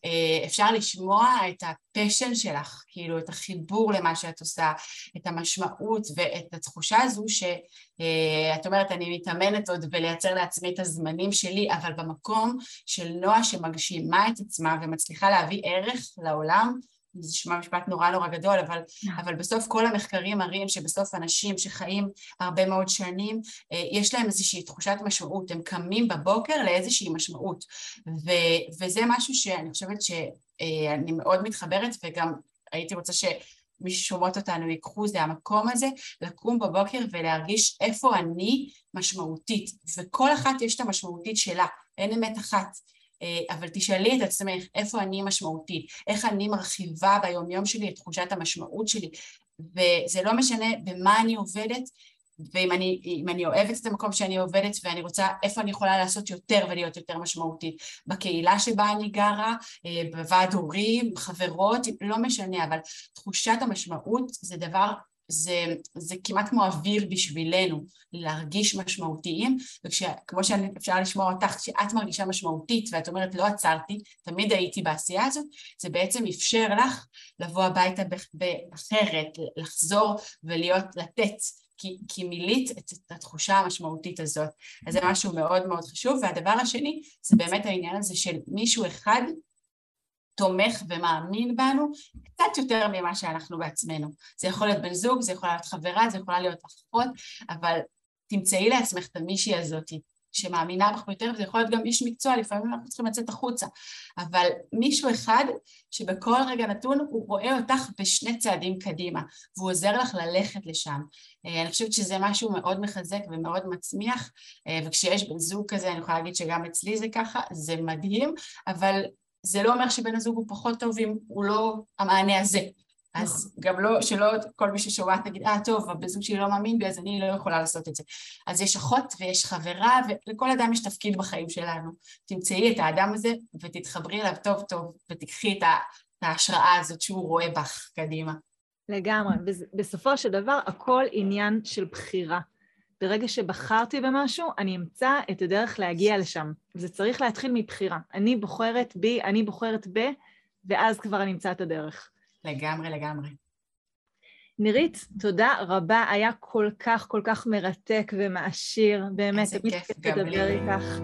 [SPEAKER 2] אה, אפשר לשמוע את הפשן שלך, כאילו את החיבור למה שאת עושה, את המשמעות ואת התחושה הזו שאת אה, אומרת אני מתאמנת עוד בלייצר לעצמי את הזמנים שלי, אבל במקום של נועה שמגשימה את עצמה ומצליחה להביא ערך לעולם זה נשמע משפט נורא נורא גדול, אבל, אבל בסוף כל המחקרים מראים שבסוף אנשים שחיים הרבה מאוד שנים, אה, יש להם איזושהי תחושת משמעות, הם קמים בבוקר לאיזושהי משמעות, ו, וזה משהו שאני חושבת שאני מאוד מתחברת, וגם הייתי רוצה ש... מי ששומעות אותנו ייקחו, זה המקום הזה, לקום בבוקר ולהרגיש איפה אני משמעותית, וכל אחת יש את המשמעותית שלה, אין אמת אחת. אה, אבל תשאלי את עצמך איפה אני משמעותית, איך אני מרחיבה ביומיום שלי את תחושת המשמעות שלי, וזה לא משנה במה אני עובדת, ואם אני, אני אוהבת את המקום שאני עובדת ואני רוצה איפה אני יכולה לעשות יותר ולהיות יותר משמעותית, בקהילה שבה אני גרה, אה, בוועד הורים, חברות, לא משנה, אבל תחושת המשמעות זה דבר זה, זה כמעט כמו אוויר בשבילנו, להרגיש משמעותיים, וכמו שאפשר לשמוע אותך, כשאת מרגישה משמעותית ואת אומרת לא עצרתי, תמיד הייתי בעשייה הזאת, זה בעצם אפשר לך לבוא הביתה אחרת, לחזור ולהיות, לתת, כי, כי מילאת את, את התחושה המשמעותית הזאת. אז זה משהו מאוד מאוד חשוב, והדבר השני זה באמת העניין הזה של מישהו אחד תומך ומאמין בנו קצת יותר ממה שאנחנו בעצמנו. זה יכול להיות בן זוג, זה יכול להיות חברה, זה יכולה להיות אחות, אבל תמצאי לעצמך את המישהי הזאת שמאמינה בך יותר, וזה יכול להיות גם איש מקצוע, לפעמים אנחנו צריכים לצאת החוצה, אבל מישהו אחד שבכל רגע נתון הוא רואה אותך בשני צעדים קדימה, והוא עוזר לך ללכת לשם. אה, אני חושבת שזה משהו מאוד מחזק ומאוד מצמיח, אה, וכשיש בן זוג כזה, אני יכולה להגיד שגם אצלי זה ככה, זה מדהים, אבל זה לא אומר שבן הזוג הוא פחות טוב אם הוא לא המענה הזה. אז נכון. גם לא, שלא כל מי ששומעת נגיד, אה טוב, הבן זוג שלי לא מאמין בי אז אני לא יכולה לעשות את זה. אז יש אחות ויש חברה ולכל אדם יש תפקיד בחיים שלנו. תמצאי את האדם הזה ותתחברי אליו טוב טוב ותיקחי את ההשראה הזאת שהוא רואה בך קדימה.
[SPEAKER 1] לגמרי. בסופו של דבר הכל עניין של בחירה. ברגע שבחרתי במשהו, אני אמצא את הדרך להגיע לשם. זה צריך להתחיל מבחירה. אני בוחרת בי, אני בוחרת ב, ואז כבר אני אמצא את הדרך.
[SPEAKER 2] לגמרי, לגמרי.
[SPEAKER 1] נירית, תודה רבה, היה כל כך כל כך מרתק ומעשיר, באמת,
[SPEAKER 2] איזה כיף.
[SPEAKER 1] לדבר איתך.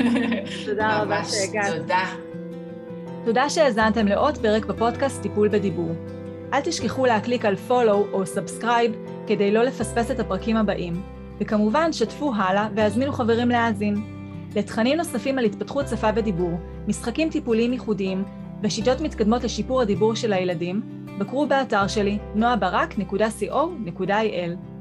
[SPEAKER 1] תודה רבה שהגעת.
[SPEAKER 2] תודה.
[SPEAKER 1] תודה שהאזנתם לעוד פרק בפודקאסט טיפול בדיבור. אל תשכחו להקליק על follow או subscribe כדי לא לפספס את הפרקים הבאים. וכמובן, שתפו הלאה והזמינו חברים להאזין. לתכנים נוספים על התפתחות שפה ודיבור, משחקים טיפוליים ייחודיים ושיטות מתקדמות לשיפור הדיבור של הילדים, בקרו באתר שלי noabarak.co.il.